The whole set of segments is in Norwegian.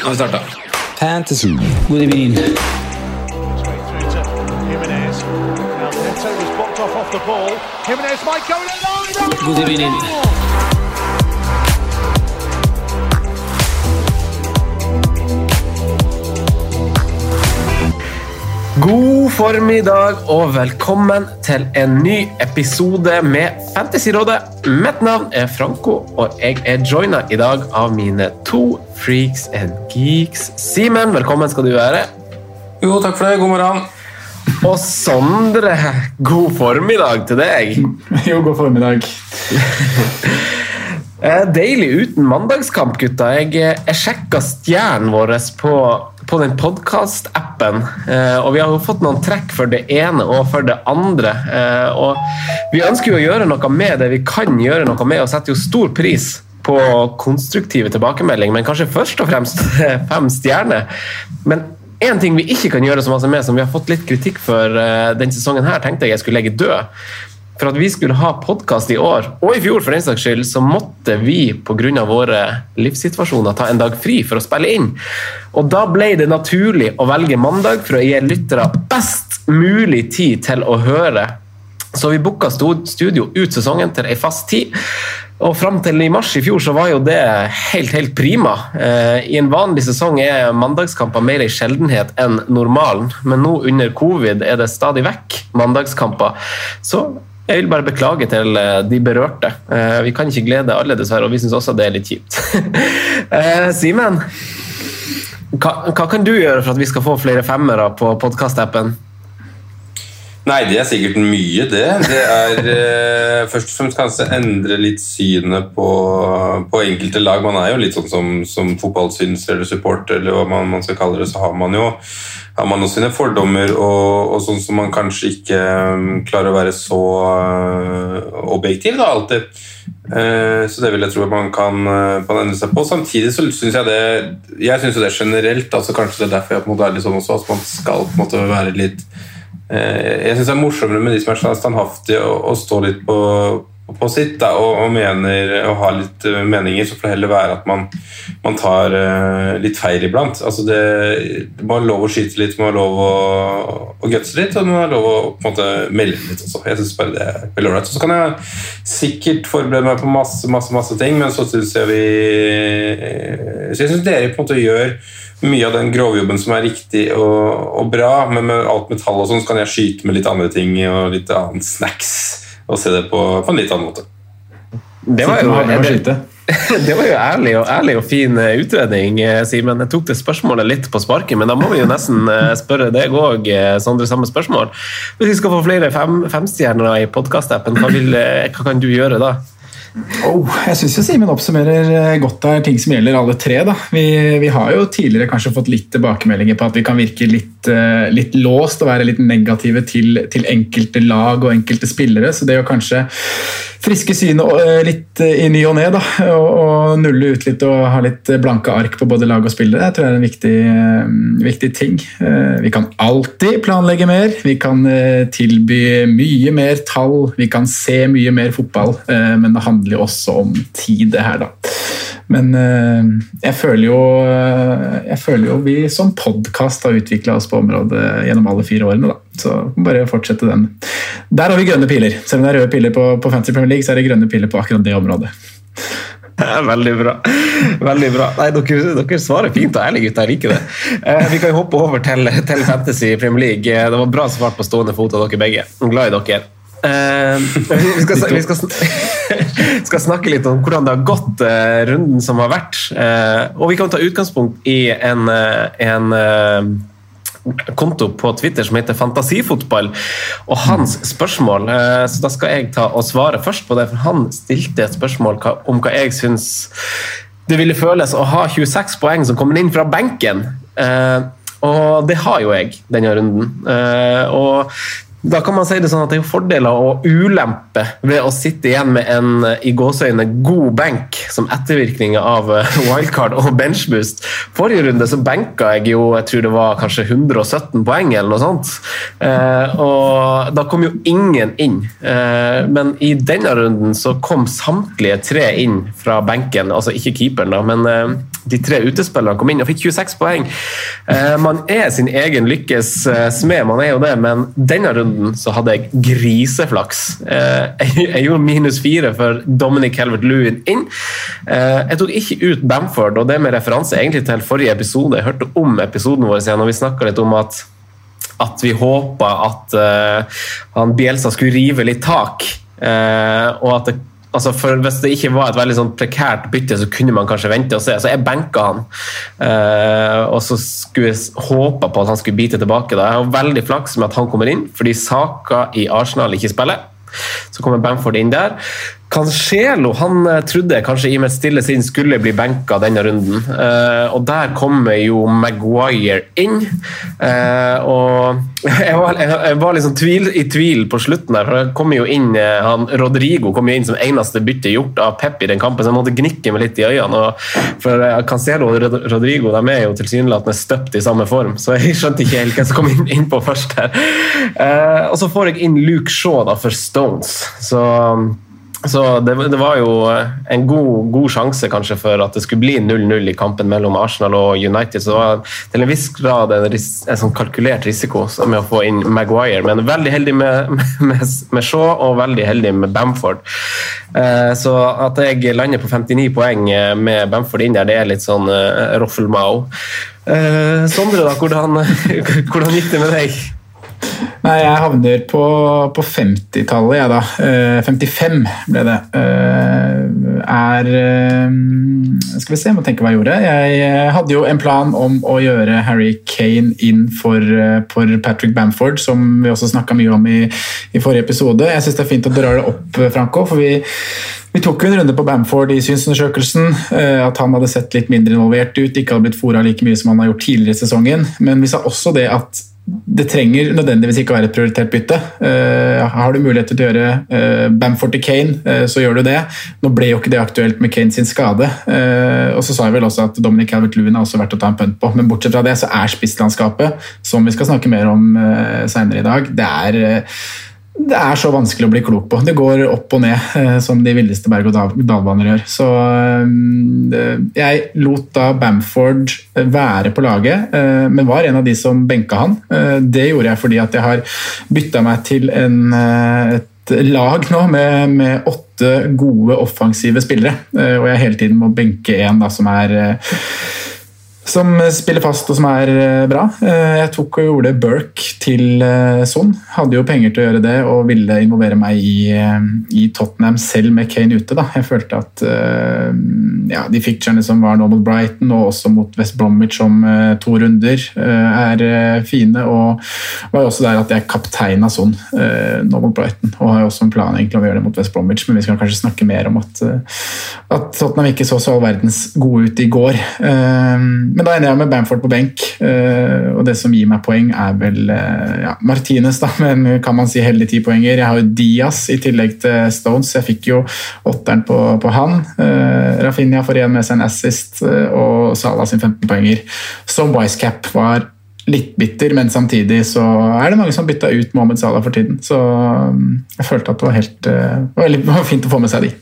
Nå har vi starta. Fantasy. God evening. through to God formiddag og velkommen til en ny episode med Fantasyrådet. Mitt navn er Franco, og jeg er joina i dag av mine to freaks and geeks. Simen, velkommen skal du være. Jo, takk for det. God morgen. Og Sondre, god formiddag til deg. Jo, god formiddag. Eh, Deilig uten mandagskamp, gutta. Jeg, eh, jeg sjekka stjernen vår på, på den podkast-appen, eh, og vi har jo fått noen trekk for det ene og for det andre. Eh, og vi ønsker jo å gjøre noe med det vi kan gjøre noe med, og setter jo stor pris på konstruktive tilbakemeldinger, men kanskje først og fremst fem stjerner. Men én ting vi ikke kan gjøre så masse med, som vi har fått litt kritikk for eh, denne sesongen, her, tenkte jeg jeg skulle legge død. For at vi skulle ha podkast i år, og i fjor for den saks skyld, så måtte vi pga. våre livssituasjoner ta en dag fri for å spille inn. Og da ble det naturlig å velge mandag for å gi lyttere best mulig tid til å høre. Så vi booka studio ut sesongen til ei fast tid. Og fram til i mars i fjor så var jo det helt, helt prima. Eh, I en vanlig sesong er mandagskamper mer ei sjeldenhet enn normalen, men nå under covid er det stadig vekk mandagskamper. Så jeg vil bare beklage til eh, de berørte. Eh, Vi kan ikke glede alle, dessverre, og vi syns også det er litt kjipt. Eh, Simen, hva, hva kan du gjøre for at vi skal få flere femmere på podkast-appen? Nei, det er sikkert mye, det. Det er eh, først og fremst kanskje endre litt synet på, på enkelte lag. Man er jo litt sånn som, som fotballsyns eller support, eller hva man, man skal kalle det, så har man jo har man jo sine fordommer og, og sånn som man kanskje ikke um, klarer å være så uh, objektiv da, alltid. Eh, så det vil jeg tro at man kan, uh, kan endre seg på. Samtidig så syns jeg det Jeg synes jo det generelt, altså kanskje det er derfor jeg på en måte er litt sånn også, at man skal på en måte være litt Eh, Jeg syns det er morsommere med de som er sånn standhaftige og, og står litt på, på sitt da, og, og mener og har litt eh, meninger. Så får det heller være at man, man tar uh, litt feil iblant. Altså det, det må være lov å skyte litt, det må være lov å, å gutse litt, og det må være lov å på en måte melde litt også. Jeg synes bare det er veldig ålreit. Så kan jeg sikkert forberede meg på masse, masse, masse ting, men så syns jeg vi Så jeg syns dere på en måte gjør mye av den grovjobben som er riktig og, og bra, men med alt metall og sånn, så kan jeg skyte med litt andre ting og litt annet snacks og se det på, på en litt annen måte. Det var jo, det, det var jo ærlig og, ærlig og fin eh, utredning, eh, Simen. Jeg tok det spørsmålet litt på sparket, men da må vi jo nesten eh, spørre deg òg, Sondre, samme spørsmål. Hvis vi skal få flere fem, femstjerner i podkastappen, hva, hva kan du gjøre da? Oh, jeg syns Simen oppsummerer eh, godt der ting som gjelder alle tre. Vi, vi har jo tidligere kanskje fått litt tilbakemeldinger på at vi kan virke litt, eh, litt låst og være litt negative til, til enkelte lag og enkelte spillere. Så det å kanskje friske synet eh, litt eh, i ny og ne, og, og nulle ut litt og ha litt blanke ark på både lag og spillere, jeg tror jeg er en viktig, eh, viktig ting. Eh, Vi kan alltid planlegge mer, vi kan eh, tilby mye mer tall, vi kan se mye mer fotball, eh, men det handler jo også om tid, det her, da. Men eh, jeg føler jo jeg føler jo vi som podkast har utvikla oss på området gjennom alle fire årene. da. Så bare fortsette den. Der har vi grønne piler. Selv om det er røde piler på, på Fantasy Premier League, så er det grønne piler på akkurat det området. Veldig bra. Veldig bra. Nei, dere, dere svarer fint og ærlig, gutter. Jeg liker det. Eh, vi kan hoppe over til, til Fantasy Premier League. Eh, det var bra svart på stående fot av dere begge. Glad i dere. Eh, vi, skal, vi skal, skal, snakke litt om hvordan det har gått uh, runden som har vært. Uh, og vi kan ta utgangspunkt i en, en konto på Twitter som heter Fantasifotball, og hans spørsmål. Så da skal jeg ta og svare først på det, for han stilte et spørsmål om hva jeg syns det ville føles å ha 26 poeng som kommer inn fra benken. Og det har jo jeg denne runden. Og da kan man si det sånn at det er fordeler og ulemper ved å sitte igjen med en i gåseøyne god benk som ettervirkning av eh, wildcard og benchboost. Forrige runde så benka jeg jo jeg tror det var kanskje 117 poeng eller noe sånt. Eh, og da kom jo ingen inn. Eh, men i denne runden så kom samtlige tre inn fra benken, altså ikke keeperen, da, men eh, de tre utespillerne kom inn og fikk 26 poeng. Eh, man er sin egen lykkes eh, smed, man er jo det, men denne runden så hadde jeg griseflaks. Eh, jeg gjorde minus fire for Dominic Helvert-Lewin inn. Jeg tok ikke ut Bamford, og det med referanse egentlig til forrige episode. Jeg hørte om episoden vår igjen, og vi snakka litt om at at vi håpa at uh, han Bielsa skulle rive litt tak. Uh, og at det altså for Hvis det ikke var et veldig sånn prekært bytte, så kunne man kanskje vente og se. Så jeg benka han. Uh, og så skulle jeg håpa på at han skulle bite tilbake. da. Jeg har veldig flaks med at han kommer inn, fordi Saka i Arsenal ikke spiller. Så kommer Bamford inn der. Cancelo han eh, trodde kanskje i mitt stille sinn skulle bli benka denne runden. Uh, og der kommer jo Maguire inn. Uh, og jeg var, jeg var liksom tvil, i tvil på slutten der, for det kommer jo inn han, Rodrigo kom jo inn som eneste bytte gjort av Pep i den kampen, så jeg måtte gnikke meg litt i øynene. Og, for Cancelo og Rodrigo de er jo tilsynelatende støpt i samme form, så jeg skjønte ikke helt hvem som kom inn, inn på først her. Uh, og så får jeg inn Luke Shaw da, for Stones. så så det, det, var jo en god, god, sjanse kanskje for at det skulle bli 0-0 i kampen mellom Arsenal og United. Så det var til en viss grad en, ris, en sånn kalkulert risiko med å få inn Maguire. Men veldig heldig med, med, med Shaw og veldig heldig med Bamford. Eh, så at jeg lander på 59 poeng med Bamford inn der, det er litt sånn eh, roffelmao. Eh, Sondre, da, hvordan, hvordan gikk det med deg? Nei, jeg havner på, på 50-tallet, jeg da. Uh, 55 ble det. Uh, er uh, Skal vi se, må tenke hva jeg gjorde. Jeg hadde jo en plan om å gjøre Harry Kane inn for, for Patrick Bamford, som vi også snakka mye om i, i, forrige episode. Jeg syns det er fint å dra det opp, Franco, for vi vi tok en runde på Bamford i synsundersøkelsen. At han hadde sett litt mindre involvert ut, ikke hadde blitt fora like mye som han har gjort tidligere i sesongen. Men vi sa også det at det trenger nødvendigvis ikke å være et prioritert bytte. Uh, har du mulighet til å gjøre uh, Bamford til Kane, uh, så gjør du det. Nå ble jo ikke det aktuelt med Kane sin skade. og så sa jeg vel også at Dominic Calvert-Lewin er også verdt å ta en pønt på. Men bortsett fra det så er spisslandskapet, som vi skal snakke mer om uh, seinere i dag, det er det er så vanskelig å bli klok på. Det går opp og ned, eh, som de villeste berg-og-dal-baner gjør. Så eh, jeg lot da Bamford være på laget, eh, men var en av de som benka han. Det gjorde jeg fordi at jeg har bytta meg til en, et lag nå med, med, åtte gode offensive spillere, og jeg hele tiden må benke en som er som spiller fast og som er eh, bra. Eh, jeg tok og gjorde Burke til eh, Son. Hadde jo penger til å gjøre det og ville involvere meg i, i Tottenham selv med Kane ute. Da. Jeg følte at ja, de fikturene som var nå mot Brighton og også mot West Bromwich om to runder, er fine. Og var også der at jeg kapteina Son nå mot Brighton. Og har også en plan egentlig om å gjøre det mot West Bromwich, men vi skal kanskje snakke mer om at, at Tottenham ikke så så all verdens gode ut i går. Men da ender jeg med Bamford på benk, eh, og det som gir meg poeng, er vel eh, ja, Martinez, da, men kan man si heldig ti poenger. Jeg har jo Diaz i tillegg til Stones, jeg fikk jo åtteren på, på han. Uh, Rafinha får igjen med seg en assist, og Salah sin 15 poenger. Så Wisecap var litt bitter, men samtidig så er det mange som bytta ut Mohammed Salah for tiden. Så jeg følte at det var helt det var fint å få med seg de.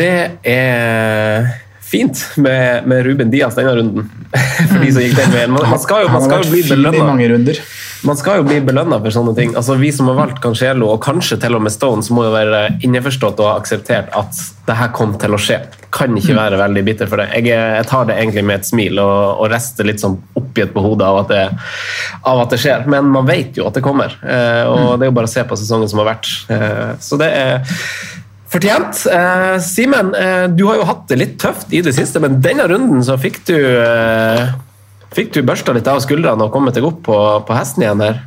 Det er fint med, med Ruben Diaz denne runden. For de som gikk den veien. Man, man skal jo, man skal jo bli belønna. man skal jo bli belønna for sånne ting. Altså, vi som har valgt Cancelo, og kanskje til og med Stones, må jo være innforstått og ha akseptert at det her kom til å skje. Kan ikke være veldig bitter for det. Jeg, jeg tar det egentlig med et smil og, og rester litt sånn oppgitt på hodet av at, det, av at det skjer. Men man vet jo at det kommer, eh, og det er jo bare å se på sesongen som har vært. Eh, så det er Fortjent. Eh, Simen, eh, du har jo hatt det litt tøft i det siste, men denne runden så fikk du eh, Fikk du børsta litt av skuldrene og kommet deg opp på, på hesten igjen her?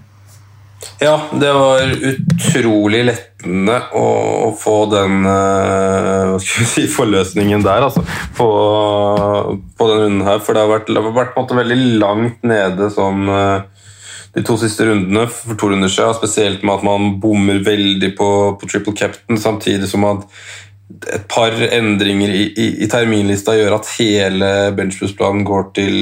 Ja, det var utrolig lettende å, å få den uh, si, forløsningen der, altså. På, på den runden her. For det har vært, vært måte veldig langt nede sånn uh, de to siste rundene for to runder siden. Spesielt med at man bommer veldig på, på triple captain, samtidig som at et par endringer i, i, i, terminlista gjør at hele Benchbus-planen går til,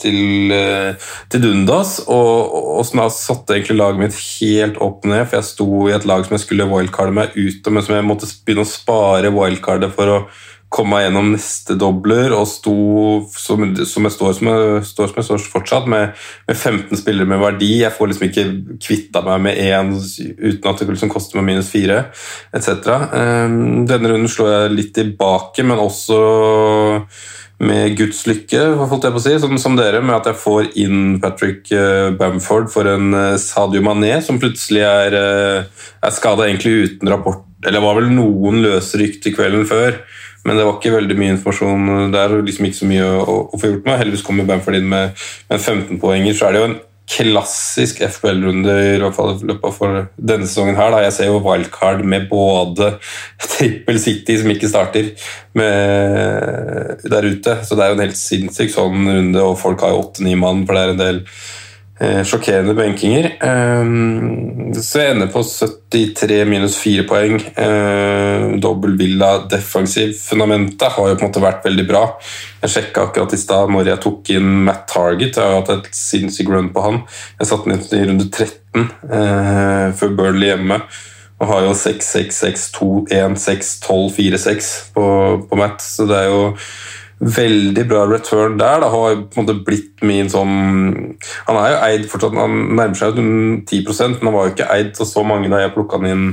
til, uh, til dundas. Og, og som jeg satte egentlig laget mitt helt opp ned, for jeg sto i et lag som jeg skulle wildcarde meg ut men som jeg måtte begynne å spare wildcardet for å komme meg gjennom neste dobler og sto som, som jeg står som jeg, står, som jeg står fortsatt, med, med, 15 spillere med verdi. Jeg får liksom ikke kvitta meg med én uten at det liksom koster meg minus fire, etc. Um, denne runden slår jeg litt tilbake, men også med Guds lykke, holdt jeg på å si, som, som, dere, med at jeg får inn Patrick uh, Bamford for en uh, Sadio Mané, som plutselig er, uh, er skada egentlig uten rapport. Eller var vel noen løse rykter kvelden før. Men det var ikke veldig mye informasjon der. liksom ikke så mye å, å få gjort med. Heldigvis kommer Bamford inn med, med 15-poenger. Så er det jo en klassisk FBL-runde i løpet for denne sesongen. her. Da. Jeg ser jo wildcard med både Trippel City, som ikke starter, der ute. Så det er jo en helt sinnssyk sånn runde, og folk har jo åtte-ni mann, for det er en del sjokkerende benkinger. Eh, så jeg ender på 73 minus 4 poeng. Eh, dobbel Villa defensiv. Fundamentet har jo på en måte vært veldig bra. Jeg sjekka akkurat i stad når jeg tok inn Matt Target. Jeg har hatt et sinnssykt run på han. Jeg satte den i runde 13 før Burnley hjemme. Og har jo 6, 6, 6, 2, 1, 6, 12, 4, 6 på, på Matt. Så det er jo veldig bra return der. Det har på en måte blitt min sånn Han er jo eid fortsatt, han nærmer seg 10 men han var jo ikke eid så så mange da jeg plukka han inn,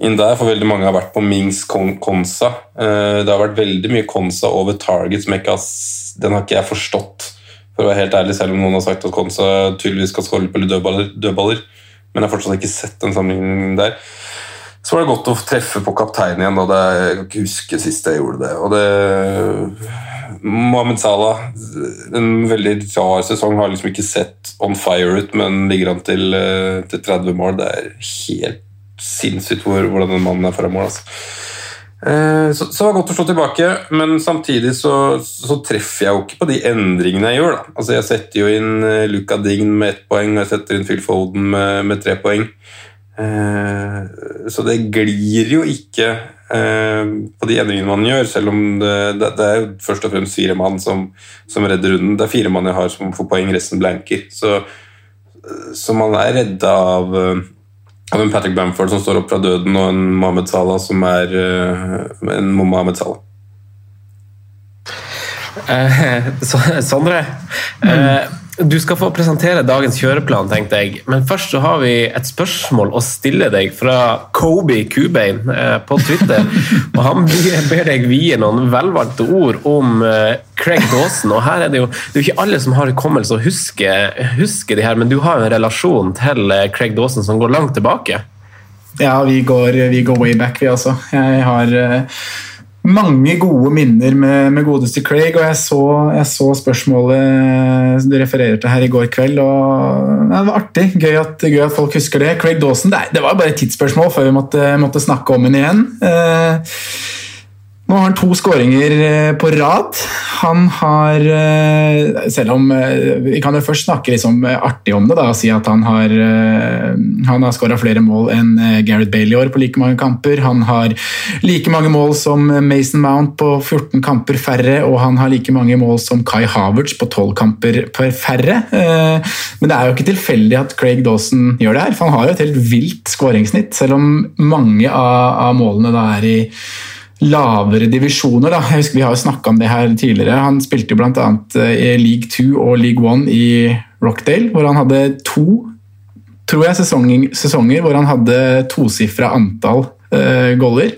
inn, der. For veldig mange har vært på Mings Konsa. Eh, det har vært veldig mye Konsa over Target som jeg ikke har, den har ikke jeg forstått, for å være helt ærlig, selv om noen har sagt at Konsa tydeligvis skal skåle på dødballer, dødballer. Men jeg har fortsatt ikke sett den sammenligningen der. Så var det godt å treffe på kapteinen igjen. Da. Jeg kan ikke huske sist jeg gjorde det. Og det Mohammed Salah, en veldig rar sesong, har liksom ikke sett on fire ut, men ligger an til, eh, til 30 mål. Det er helt sinnssykt hvor, hvordan den mannen er foran mål. Altså. Eh, så, så, det var godt å slå tilbake, men samtidig så, så, treffer jeg jo ikke på de endringene jeg gjør. Da. Altså Jeg setter jo inn eh, Luca Dign med ett poeng, og jeg setter inn Phil Foden med, med tre poeng. Så det glir jo ikke Eh, på de endringene man gjør, selv om det, det, det er jo først og fremst fire mann som, som, redder runden. Det er fire mann jeg har som får poeng, resten blanker. Så, så man er redda av, eh, av en Patrick Bamford som står opp fra døden, og en Mohammed Salah som er eh, en Mohammed Salah. Eh, Sondre, mm. eh, du skal få presentere dagens kjøreplan, tenkte jeg. Men først så har vi et spørsmål å stille deg fra Kobe Kubein eh, på Twitter. Og han ber deg vie noen velvalgte ord om eh, Craig Dawson. Og her er det jo det er jo ikke alle som har hukommelse og husker, husker de her, men du har jo en relasjon til eh, Craig Dawson som går langt tilbake. Ja, vi går, vi går way back, vi også. Jeg har mange gode minner med, med, godeste Craig, og jeg så, jeg så, spørsmålet du refererer til her i går kveld. og Det var artig. Gøy at, gøy at folk husker det. Craig Dawson, det, det var bare et tidsspørsmål før vi måtte, måtte snakke om henne igjen. Eh, nå har han to skåringer eh, på rad. Han har eh, Selv om eh, Vi kan jo først snakke liksom artig om det da, og si at han har, han har skåra flere mål enn Gareth Bale i år på like mange kamper. Han har like mange mål som Mason Mount på 14 kamper færre, og han har like mange mål som Kai Havertz på 12 kamper færre. Men det er jo ikke tilfeldig at Craig Dawson gjør det her, for han har jo et helt vilt skåringssnitt, selv om mange av, av målene da er i lavere divisjoner. Da. Jeg husker Vi har jo snakka om det her tidligere. Han spilte bl.a. Eh, i League 2 og League 1 i Rockdale, hvor han hadde to tror jeg, sesonger, sesonger hvor han hadde tosifra antall uh, goller.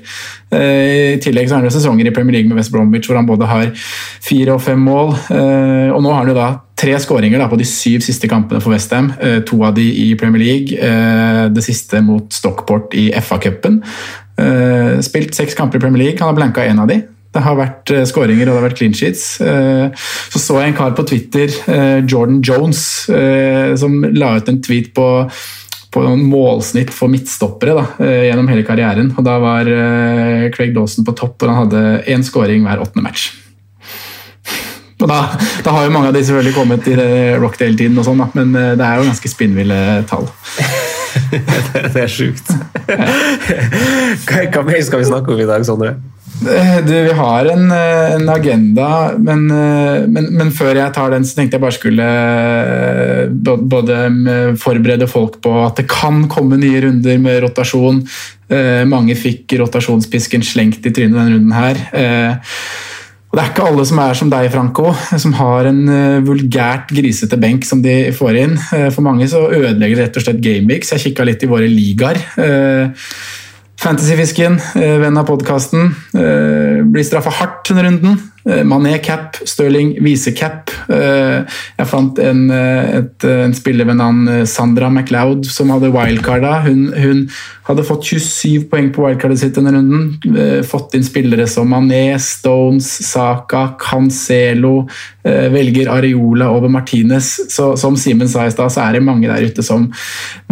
Uh, I tillegg så er det sesonger i Premier League med West Bromwich hvor han både har fire og fem mål. Og nå har han jo da tre skåringer på de syv siste kampene for Westham. To av de i Premier League. det siste mot Stockport i FA-cupen. Spilt seks kamper i Premier League, han har blanka én av de. Det har vært uh, skåringer og det har vært clean sheets. Uh, så så jeg en kar på Twitter, Jordan Jones, som la ut en tweet på, på noen målsnitt for midtstoppere da, gjennom hele karrieren. Og Da var Craig Dawson på topp, og han hadde én skåring hver åttende match. Og da, da, har jo mange av de selvfølgelig kommet i Rockdale-tiden, og sånn, men det er jo ganske spinnville tall. det er sjukt. Hva, hva mer skal vi snakke om i dag, Sondre? Eh, du, vi har en, eh, en agenda, men, eh, men, men, før jeg tar den, så tenkte jeg bare skulle både forberede folk på at det kan komme nye runder med rotasjon. Mange fikk rotasjonspisken slengt i trynet denne runden her. Og Det er ikke alle som er som deg, Franco, som har en vulgært grisete benk som de får inn. For mange så ødelegger det rett og slett Gameweeks. Jeg kikka litt i våre ligaer. Fantasyfisken, eh, venn av podkasten, eh, blir straffa hardt denne runden. Eh, Mané cap, Stirling vise-cap. Jeg fant en, et, en spiller ved navn Sandra MacLeod som hadde wildcarda. Hun, hun, hadde fått 27 poeng på wildcardet sitt denne runden. Fått inn spillere som Mané, Stones, Saka, Cancelo. Velger Areola over Martinez. Så, som Simen sa i stad, så er det mange der ute som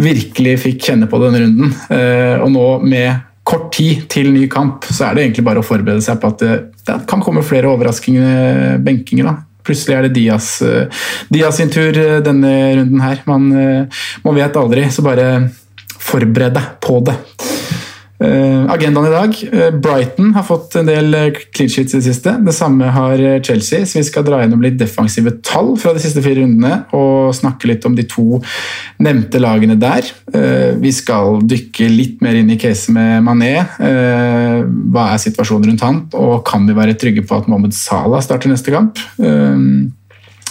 virkelig fikk kjenne på denne runden. Og nå med kort tid til ny kamp, så er det egentlig bare å forberede seg på at det, det kan komme flere overraskende benkinger. da. Plutselig er det Dias, uh, Dias sin tur uh, denne runden her. Man, man vet aldri, så bare forbered deg på det. Uh, agendaen i dag. Uh, Brighton har fått en del uh, clean sheets i det siste. Det samme har Chelsea, så vi skal dra gjennom litt defensive tall fra de siste fire rundene og snakke litt om de to nevnte lagene der. Vi skal dykke litt mer inn i caset med Mané. Hva er situasjonen rundt han, og kan vi være trygge på at Mohammed Salah starter neste kamp?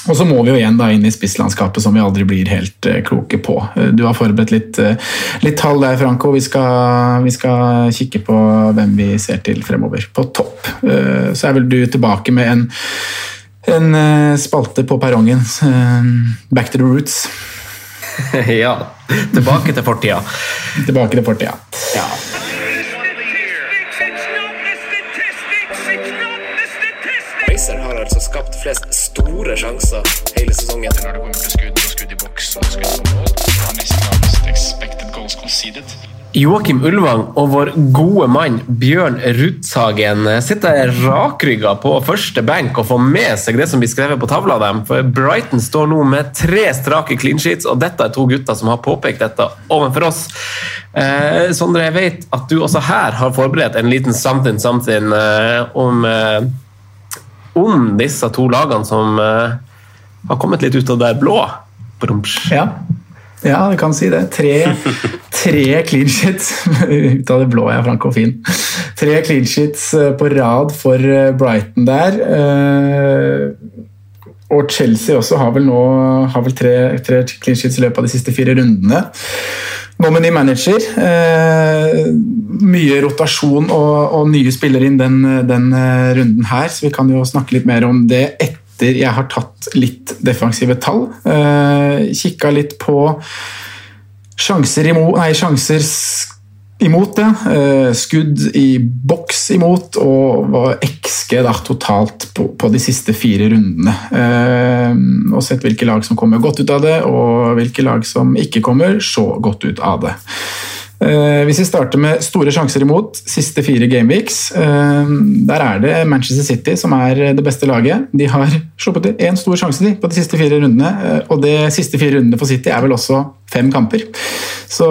Og så må vi jo igjen da inn i spisslandskapet som vi aldri blir helt uh, kloke på. Uh, du har forberedt litt, uh, litt tall der, Franco. Vi skal, vi skal, kikke på hvem vi ser til fremover på topp. så er vel du tilbake med en, en spalte på perrongen. back to the roots. ja. Tilbake til fortida. tilbake til fortida. Ja. skapt flest store sjanser hele sesongen. Når det kommer til skudd og skudd i boks og skudd på mål, har nesten expected goals conceded. Joakim Ulvang og vår gode mann Bjørn Rudsagen sitter rakrygga på første benk og får med seg det som blir skrevet på tavla dem. For Brighton står nå med tre strake clean sheets, og dette er to gutter som har påpekt dette overfor oss. Eh, Sondre, jeg vet at du også her har forberedt en liten something something eh, om eh, om disse to lagene som uh, har kommet litt ut av det blå. Ja. ja, du kan si det. Tre, tre clean sheets ut av det blå, ja, Frank og Fin. Tre clean sheets eh, på rad for eh, Brighton der. Og Chelsea også har vel nå har vel tre, tre clean sheets i løpet av de siste fire rundene. Nå med ny manager. Eh, mye rotasjon og, og, nye spillere inn den, den, eh, runden her, så vi kan jo snakke litt mer om det etter jeg har tatt litt defensive tall. Eh, Kikka litt på sjanser, imot, nei, sjanser imot det. Eh, skudd i boks imot, og XG da, totalt på, på, de siste fire rundene. Eh, og sett hvilke lag som kommer godt ut av det, og hvilke lag som ikke kommer så godt ut av det. Eh, hvis vi starter med store sjanser imot, siste fire gameweeks, der er det Manchester City som er det beste laget. De har sluppet til én stor sjanse på de siste fire rundene, og de siste fire rundene for City er vel også fem kamper. Så,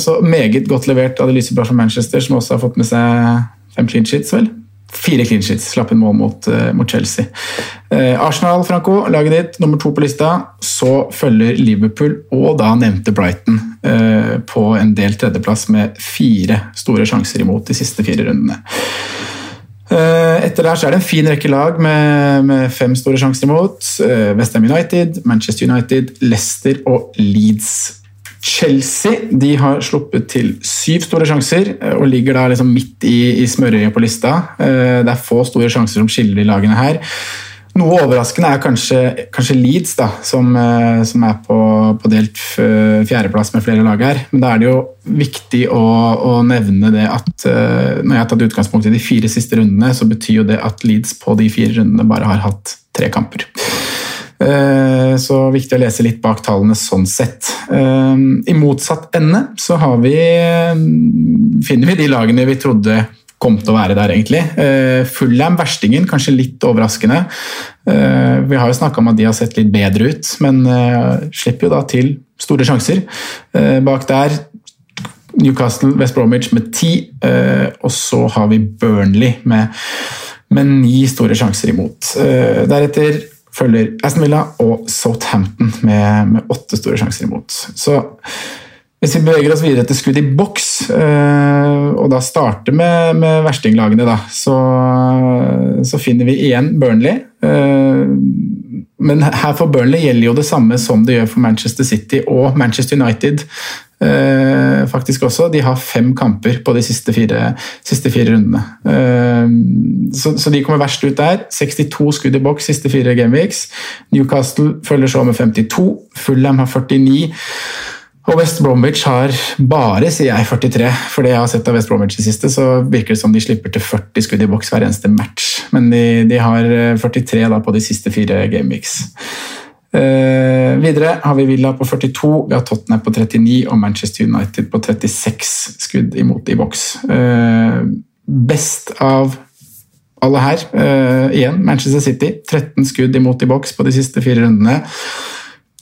så meget godt levert av det lyseblå fra Manchester, som også har fått med seg fem clean sheets, vel? Fire clean sheets, slapp inn mål mot, uh, mot Chelsea. Uh, Arsenal, Franco, laget ditt, nummer to på lista. Så følger Liverpool og da nevnte Brighton uh, på en delt tredjeplass med fire store sjanser imot de siste fire rundene. Etter der så er det en fin rekke lag med, med fem store sjanser imot. Westham United, Manchester United, Leicester og Leeds Chelsea de har sluppet til syv store sjanser og ligger da liksom midt i, i smørøyet på lista. Det er få store sjanser som skiller de lagene her. Noe overraskende er kanskje, kanskje Leeds, da, som, eh, som er på, på, delt fjerdeplass med flere lag her. Men da er det jo viktig å, å, nevne det at eh, når jeg har tatt utgangspunkt i de fire siste rundene, så betyr jo det at Leeds på de fire rundene bare har hatt tre kamper. Eh, så viktig å lese litt bak tallene sånn sett. I motsatt ende så vi, finner vi de lagene vi trodde kom til å være der, egentlig. Fullham, verstingen, kanskje litt overraskende. Vi har jo snakka om at de har sett litt bedre ut, men slipper jo da til store sjanser. Bak der Newcastle, West Bromwich med ti, og så har vi Burnley med, med ni store sjanser imot. Deretter følger Aston Villa og Southampton med, med åtte store sjanser imot. Så hvis vi beveger oss videre til skudd i boks, eh, og da starter med, med verstinglagene, da, så, så, finner vi igjen Burnley. Eh, men her for Burnley gjelder jo det samme som det gjør for Manchester City og Manchester United. Eh, faktisk også. De har fem kamper på de siste fire, siste fire rundene. Så, så, de kommer verst ut der. 62 skudd i boks siste fire gameweeks. Newcastle følger så med 52. Fulham har 49. Og West Bromwich har bare, sier jeg, 43. For det jeg har sett av West Bromwich i siste, så virker det som de slipper til 40 skudd i boks hver eneste match. Men de, de har 43 da, på de siste fire gameweeks. Uh, videre har vi Villa på 42, vi har Tottenham på 39 og Manchester United på 36 skudd imot i boks. Uh, best av alle her, uh, igjen Manchester City. 13 skudd imot i boks på de siste fire rundene.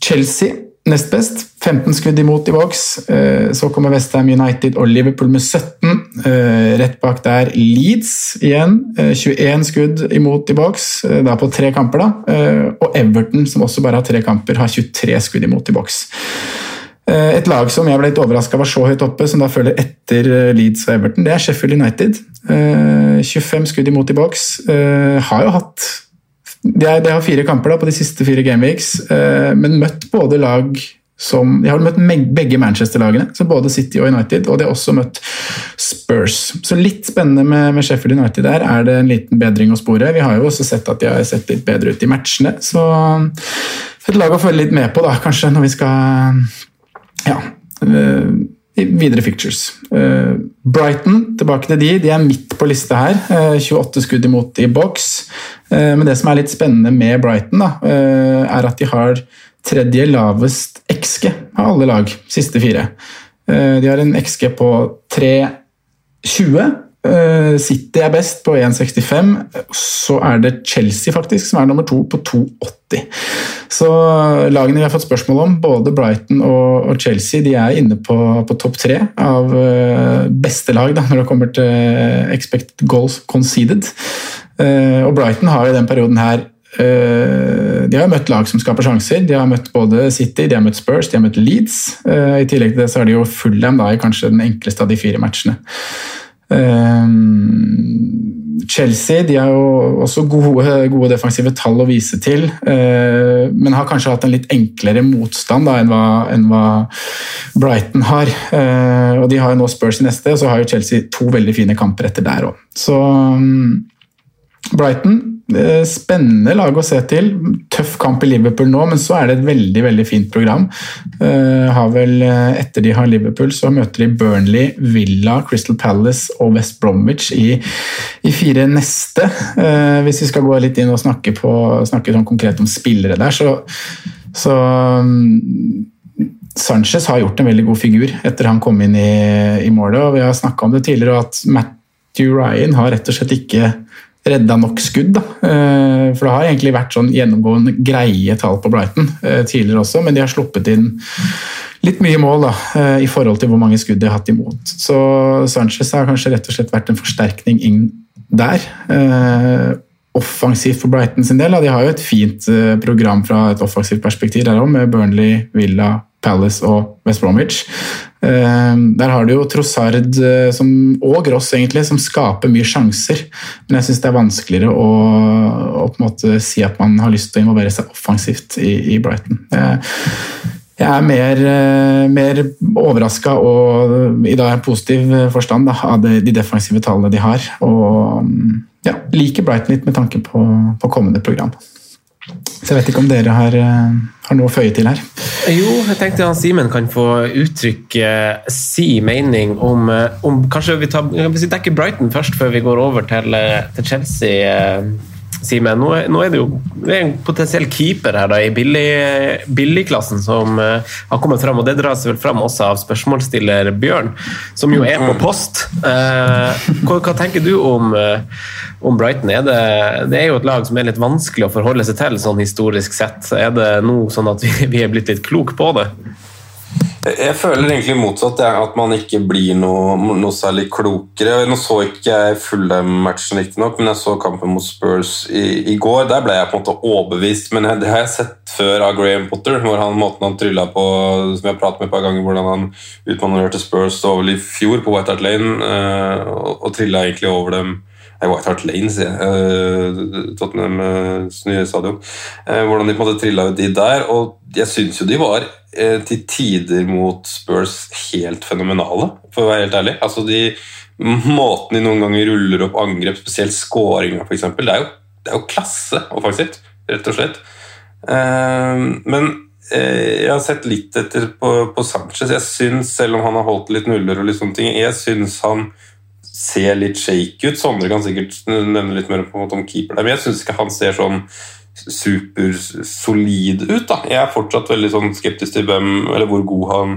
Chelsea Nest best, 15 skudd imot i boks. Eh, så kommer Westham United og Liverpool med 17. Eh, rett bak der Leeds igjen. 21 eh, skudd imot i boks, Det er på tre kamper. da. Og Everton, som også bare har tre kamper, har 23 skudd imot i boks. Et lag som jeg ble litt overraska var så høyt oppe, som da følger etter Leeds og Everton, det er Sheffield United. 25 skudd imot i boks. Har jo hatt de, har fire kamper da, på de siste fire gameweeks, men møtt både lag som De har møtt begge Manchester-lagene, så både City og United, og de har også møtt Spurs. Så litt spennende med, med, Sheffield United der er det en liten bedring å spore. Vi har jo også sett at de har sett litt bedre ut i matchene, så et lag å følge litt med på, da, kanskje, når vi skal ja, eh, videre fictures. Uh, Brighton, tilbake til de. De er midt på lista her. Uh, eh, 28 skudd imot i boks. Men det som er litt spennende med Brighton, da, er at de har tredje lavest XG av alle lag, siste fire. De har en XG på 3,20. City er best på 1,65. Så er det Chelsea faktisk som er nummer to på 2,80. Så lagene vi har fått spørsmål om, både Brighton og, Chelsea, de er inne på, på topp tre av uh, beste lag da, når det kommer til expected goals conceded. Og Brighton har i den perioden her de har møtt lag som skaper sjanser. De har møtt både City, de har møtt Spurs, de har møtt Leeds. I tillegg til det så har de jo Fulham i kanskje den enkleste av de fire matchene. Chelsea de har jo også gode, gode, defensive tall å vise til, eh, men har kanskje hatt en litt enklere motstand da, enn, hva, enn, hva, Brighton har. Eh, og De har jo nå Spurs i neste, og så har jo Chelsea to veldig fine kamper etter der òg. Så um, Brighton Eh, spennende lag å se til. Tøff kamp i Liverpool nå, men så er det et veldig veldig fint program. Uh, har vel, eh, etter de har Liverpool, så møter de Burnley, Villa, Crystal Palace og West Bromwich i, i fire neste. Hvis vi skal gå litt inn og snakke, på, snakke sånn konkret om spillere der, så, så um, Sanchez har gjort en veldig god figur etter han kom inn i, i målet. og Vi har snakka om det tidligere, at Matthew Ryan har rett og slett ikke redda nok skudd. Da. Eh, for det har egentlig vært sånn gjennomgående greie tall på Brighton eh, tidligere også, men de har sluppet inn litt mye mål da, eh, i forhold til hvor mange skudd de har hatt imot. Så Sanchez har kanskje rett og slett vært en forsterkning inn der. Offensivt for Brighton sin del. De har jo et fint program fra et offensivt perspektiv der òg, med Burnley, Villa, Palace og West Bromwich. Ehm, der har du jo Trossard eh, og Gross egentlig, som skaper mye sjanser. Men jeg syns det er vanskeligere å, å, på en måte si at man har lyst til å involvere seg offensivt i, i Brighton. Jeg, jeg er mer, uh, mer overraska og i dag er positiv forstand da, av de, de, defensive tallene de har. Og um, ja, liker Brighton litt med tanke på, på kommende program. Så jeg vet ikke om dere har, har noe å føye til her? Jo, jeg tenkte at Simen kan få uttrykke si mening om, om Kanskje vi, tar, vi dekker Brighton først, før vi går over til, til Chelsea. Simen, nå, nå, er det jo det er en potensiell keeper her da, i billigklassen billig som har kommet fram, og det dras vel fram også av spørsmålsstiller Bjørn, som jo er på post. Uh, hva, hva, tenker du om, om Brighton? Er det, det, er jo et lag som er litt vanskelig å forholde seg til sånn historisk sett. Er det nå sånn at vi, vi er blitt litt klok på det? Jeg føler egentlig motsatt, jeg, at man ikke blir noe, noe, særlig klokere. Nå så ikke jeg fulle matchen riktignok, men jeg så kampen mot Spurs i, i, går. Der ble jeg på en måte overbevist, men det har jeg sett før av Graham Potter. hvor han, Måten han trylla på, som jeg har pratet med et par ganger, hvordan han utmanøvrerte Spurs over i fjor på White Hart Lane, uh, og, og trilla egentlig over dem White helt alene, sier jeg. Uh, Tottenhams nye stadion. Uh, hvordan de på en måte trilla ut de der. Og jeg syns jo de var til tider mot Spurs helt fenomenale, for å være helt ærlig. Altså de Måten de noen ganger ruller opp angrep, spesielt skåringa f.eks., det, det er jo klasse offensivt, rett og slett. men jeg har sett litt etter på, på Sanchez. Jeg syns, selv om han har holdt litt nuller, og litt sånne ting, jeg syns han ser litt shake ut. Sondre kan sikkert nevne litt mer om keeper der, men jeg syns ikke han ser sånn supersolid ut. da. Jeg er fortsatt veldig sånn skeptisk til hvem, hvor god han,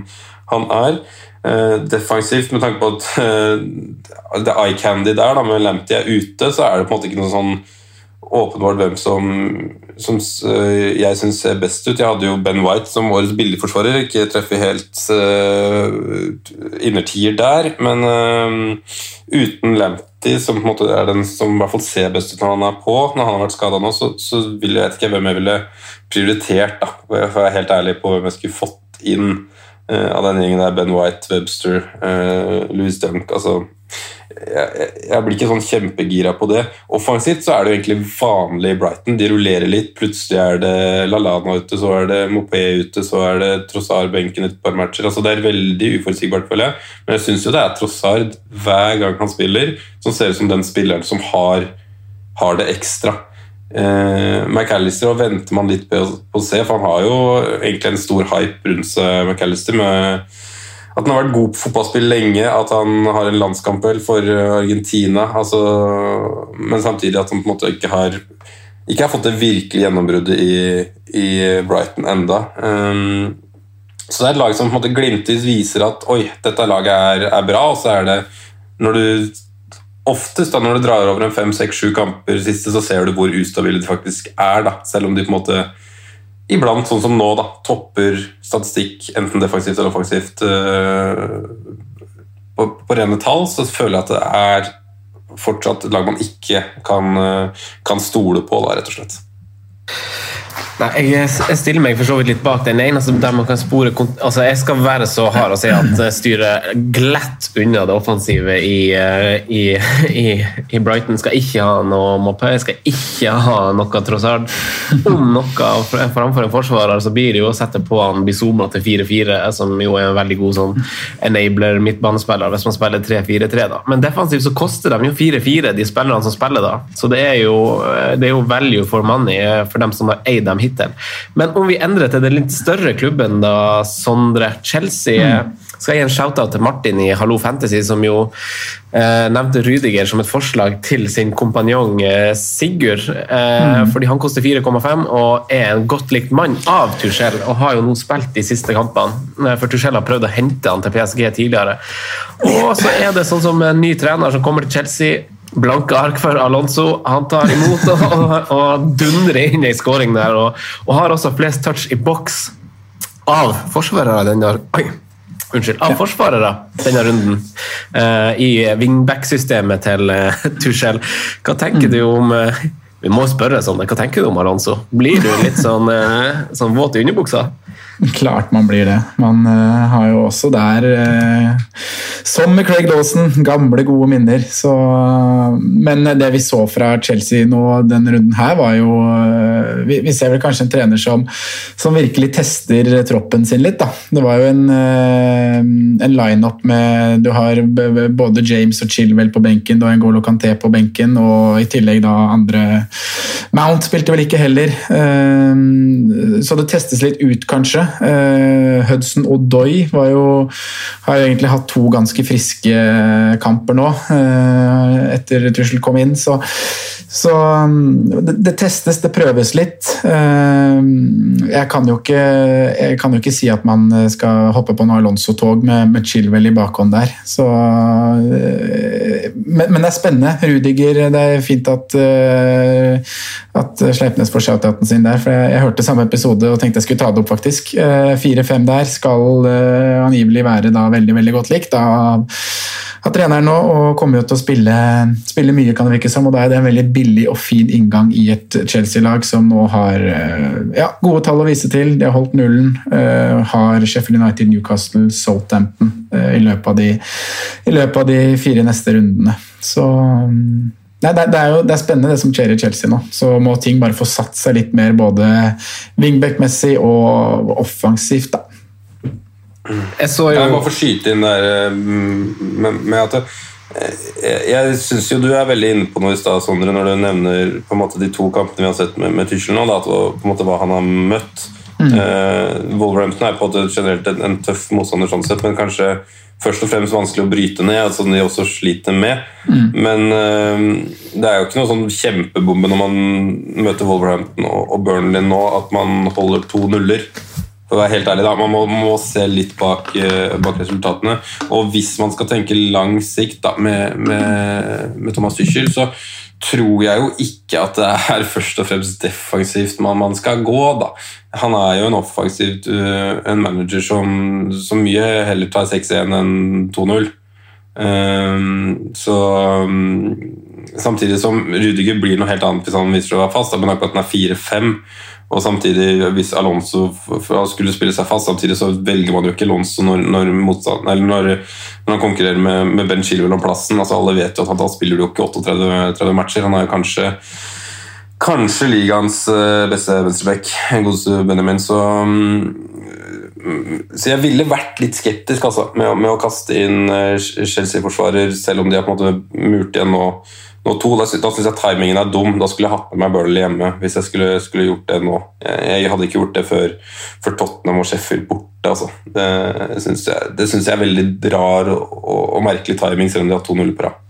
han er. Uh, defensivt, med tanke på at uh, det eye candy der, da, med Lamptey er ute, så er det på en måte ikke noe sånn åpenbart hvem som, som uh, jeg syns ser best ut. Jeg hadde jo Ben White som årets billigforsvarer. Ikke treffer helt uh, innertier der, men uh, uten Lamptey, som på en måte er den som i hvert fall ser best ut når han er på, når han har vært skada nå, så, så vil jeg ikke hvem jeg ville prioritert. da, For jeg er helt ærlig på hvem jeg skulle fått inn av den gjengen der. Ben White, Webster, Louis Dunk. altså jeg, jeg, blir ikke sånn kjempegira på det. Offensivt så er det jo egentlig vanlig Brighton. De rullerer litt. Plutselig er det Lalana ute, så er det Mopé ute, så er det Trossard benken et par matcher. Altså Det er veldig uforutsigbart, føler jeg. Men jeg syns jo det er Trossard hver gang han spiller, som ser ut som den spilleren som har, har det ekstra. Eh, McAllister venter man litt på, på å se, for han har jo egentlig en stor hype rundt seg, McAllister, med at han har vært god på fotballspill lenge, at han har en landskampel for eh, Argentina. Altså, men samtidig at han på en måte ikke har ikke har fått det virkelige gjennombruddet i, i Brighton enda. Um, så det er et lag som på en måte glimtvis viser at oi, dette laget er, er bra, og så er det når du Oftest da når du drar over en fem, seks, sju kamper siste, så ser du hvor ustabile de faktisk er. da, Selv om de på en måte iblant, sånn som nå, da, topper statistikk, enten defensivt eller offensivt, uh, på, på, rene tall, så føler jeg at det er fortsatt lag man ikke kan, uh, kan stole på, da, rett og slett. Nei, jeg, jeg, stiller meg for så vidt litt bak den eneste der man kan spore altså Jeg skal være så hard og si at styret glatt unna det offensive i, eh, i, i, i Brighton. Skal ikke ha noe Mopé, skal ikke ha noe Trossard. Om noe framfor en forsvarer, så blir det jo å sette på han Bizoma til 4-4, som jo er en veldig god sånn enabler midtbanespiller, hvis man spiller 3-4-3. da. Men defensivt så koster de jo 4-4, de spillerne som spiller da. Så det er jo, det er jo value for money for dem som har eid dem hittil. Men om vi endrer til den litt større klubben, da, Sondre. Chelsea mm. skal jeg gi en shout-out til Martin i Hallo Fantasy, som jo eh, nevnte Rydiger som et forslag til sin kompanjong eh, Sigurd. Eh, mm. Fordi han koster 4,5 og er en godt likt mann av Tuchel, og har jo nå spilt de siste kampene. Eh, for Tuchel har prøvd å hente han til PSG tidligere. Og så er det sånn som en ny trener som kommer til Chelsea blanke ark for Alonso. Han tar imot og, og, og dundrer inn ei skåring der. Og, og, har også flest touch i boks av forsvarere denne Oi! Unnskyld, av forsvarere denne runden uh, i wingback-systemet til uh, Tuchel. Hva tenker mm. du om uh, Vi må spørre sånn, Hva tenker du om Alonso? Blir du litt sånn, eh, sånn våt i underbuksa? Klart man blir det. Man uh, har jo også der, uh, som med Craig Lawson, gamle, gode minner. Så, men det vi så fra Chelsea nå denne runden her, var jo vi, vi, ser vel kanskje en trener som, som, virkelig tester troppen sin litt. Da. Det var jo en, en line-up med Du har både James og Chilwell på benken, du har en Golo Canté på benken, og i tillegg da andre Mount spilte vel ikke heller. Så det testes litt ut, kanskje. Uh, Hudson Odoi var jo, har jo egentlig hatt to ganske friske kamper nå, uh, etter Tussel kom inn. Så, så um, det, det, testes, det prøves litt. Uh, jeg, kan jo ikke, jeg kan jo ikke si at man skal hoppe på noe Alonso-tog med, med Chilwell i bakhånd der. Så, men, men, det er spennende. Rudiger, det er fint at, at Sleipnes får shout-outen sin der. for jeg, jeg hørte samme episode og tenkte jeg skulle ta det opp, faktisk. 4-5 eh, der skal uh, angivelig være da veldig veldig godt likt Da av treneren nå, og kommer jo til å spille, spille, mye, kan det virke som. og Da er det en veldig billig og fin inngang i et Chelsea-lag som nå har uh, ja, gode tall å vise til. De har holdt nullen. Uh, har Sheffield United, Newcastle, Southampton i løpet, av de, i løpet av de fire neste rundene. Så um, Nei, det, er jo det er spennende det som skjer i Chelsea nå. Så må ting bare få satt seg litt mer både wingback-messig og offensivt. da. Jeg, så jo... jeg må få skyte inn der eh, med, med at eh, jeg, jeg syns jo du er veldig inne på noe i stad, Sondre, når du nevner på en måte de to kampene vi har sett med, med Tyskland nå, da, på en måte hva han har møtt. Mm. Uh, Wolverhampton er på en måte generelt en, en tøff motstander, sånn sett, men kanskje først og fremst vanskelig å bryte ned, altså de også sliter med. Mm. Men uh, det er jo ikke noe sånn kjempebombe når man møter Wolverhampton og, og Burnley nå, at man holder to nuller. For å være helt ærlig da, Man må, må se litt bak, uh, bak, resultatene. Og hvis man skal tenke lang sikt da, med, med, med Thomas Tyschel, så tror jeg jo ikke at det er først og fremst defensivt man, man skal gå. da. Han er jo en offensivt uh, en manager som, som, mye heller tar 6-1 enn 2-0. Um, så um, Samtidig som Rudiger blir noe helt annet hvis han viser å være fast, men akkurat den er 4-5. Og samtidig, hvis Alonso skulle spille seg fast, samtidig så velger man jo ikke Alonso når, når, motstand, når, når han konkurrerer med, med Ben Chilwell om plassen. Altså, alle vet jo at han da spiller jo ikke 38 matcher. Han er jo kanskje kanskje ligaens eh, beste venstreback, godeste Benjamin. Så, mm, så jeg ville vært litt skeptisk altså, med, med, å kaste inn eh, Chelsea-forsvarer, selv om de har på en måte murt igjen nå nå to, Da, da syns jeg timingen er dum. Da skulle jeg hatt med meg Burnley hjemme. hvis jeg skulle, skulle gjort det nå. Jeg, jeg, hadde ikke gjort det før, før Tottenham og Sheffield borte. Altså. Det syns jeg, jeg, er veldig rar og, og, og merkelig timing, selv om de har 2-0 på rad.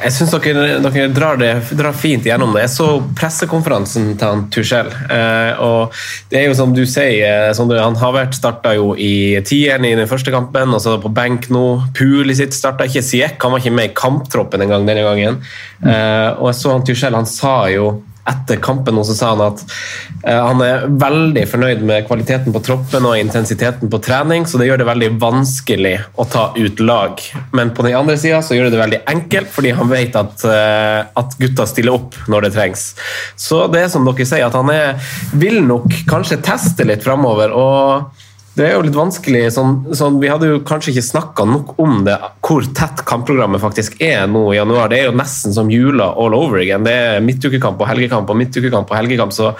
Jeg syns dere, dere drar, det, drar, fint gjennom det. Jeg så pressekonferansen til han Tuchel. Eh, og det er jo som du sier, Sondre, han har vært starta jo i tieren i den første kampen, og så på benk nå. Pulisic starta ikke Siek, han var ikke med i kamptroppen engang denne gangen. Eh, og jeg så han Tuchel, han sa jo etter kampen så sa han at uh, han er veldig fornøyd med kvaliteten på troppen og intensiteten på trening, så det gjør det veldig vanskelig å ta ut lag. Men på den andre sida gjør det det veldig enkelt, fordi han vet at, uh, at gutta stiller opp når det trengs. Så det er som dere sier, at han er, vil nok kanskje teste litt framover. og det er jo litt vanskelig. Sånn, sånn, vi hadde jo kanskje ikke snakka nok om det, hvor tett kampprogrammet faktisk er nå i januar. Det er jo nesten som jula all over again. Det er midtukekamp og helgekamp og midtukekamp og helgekamp, så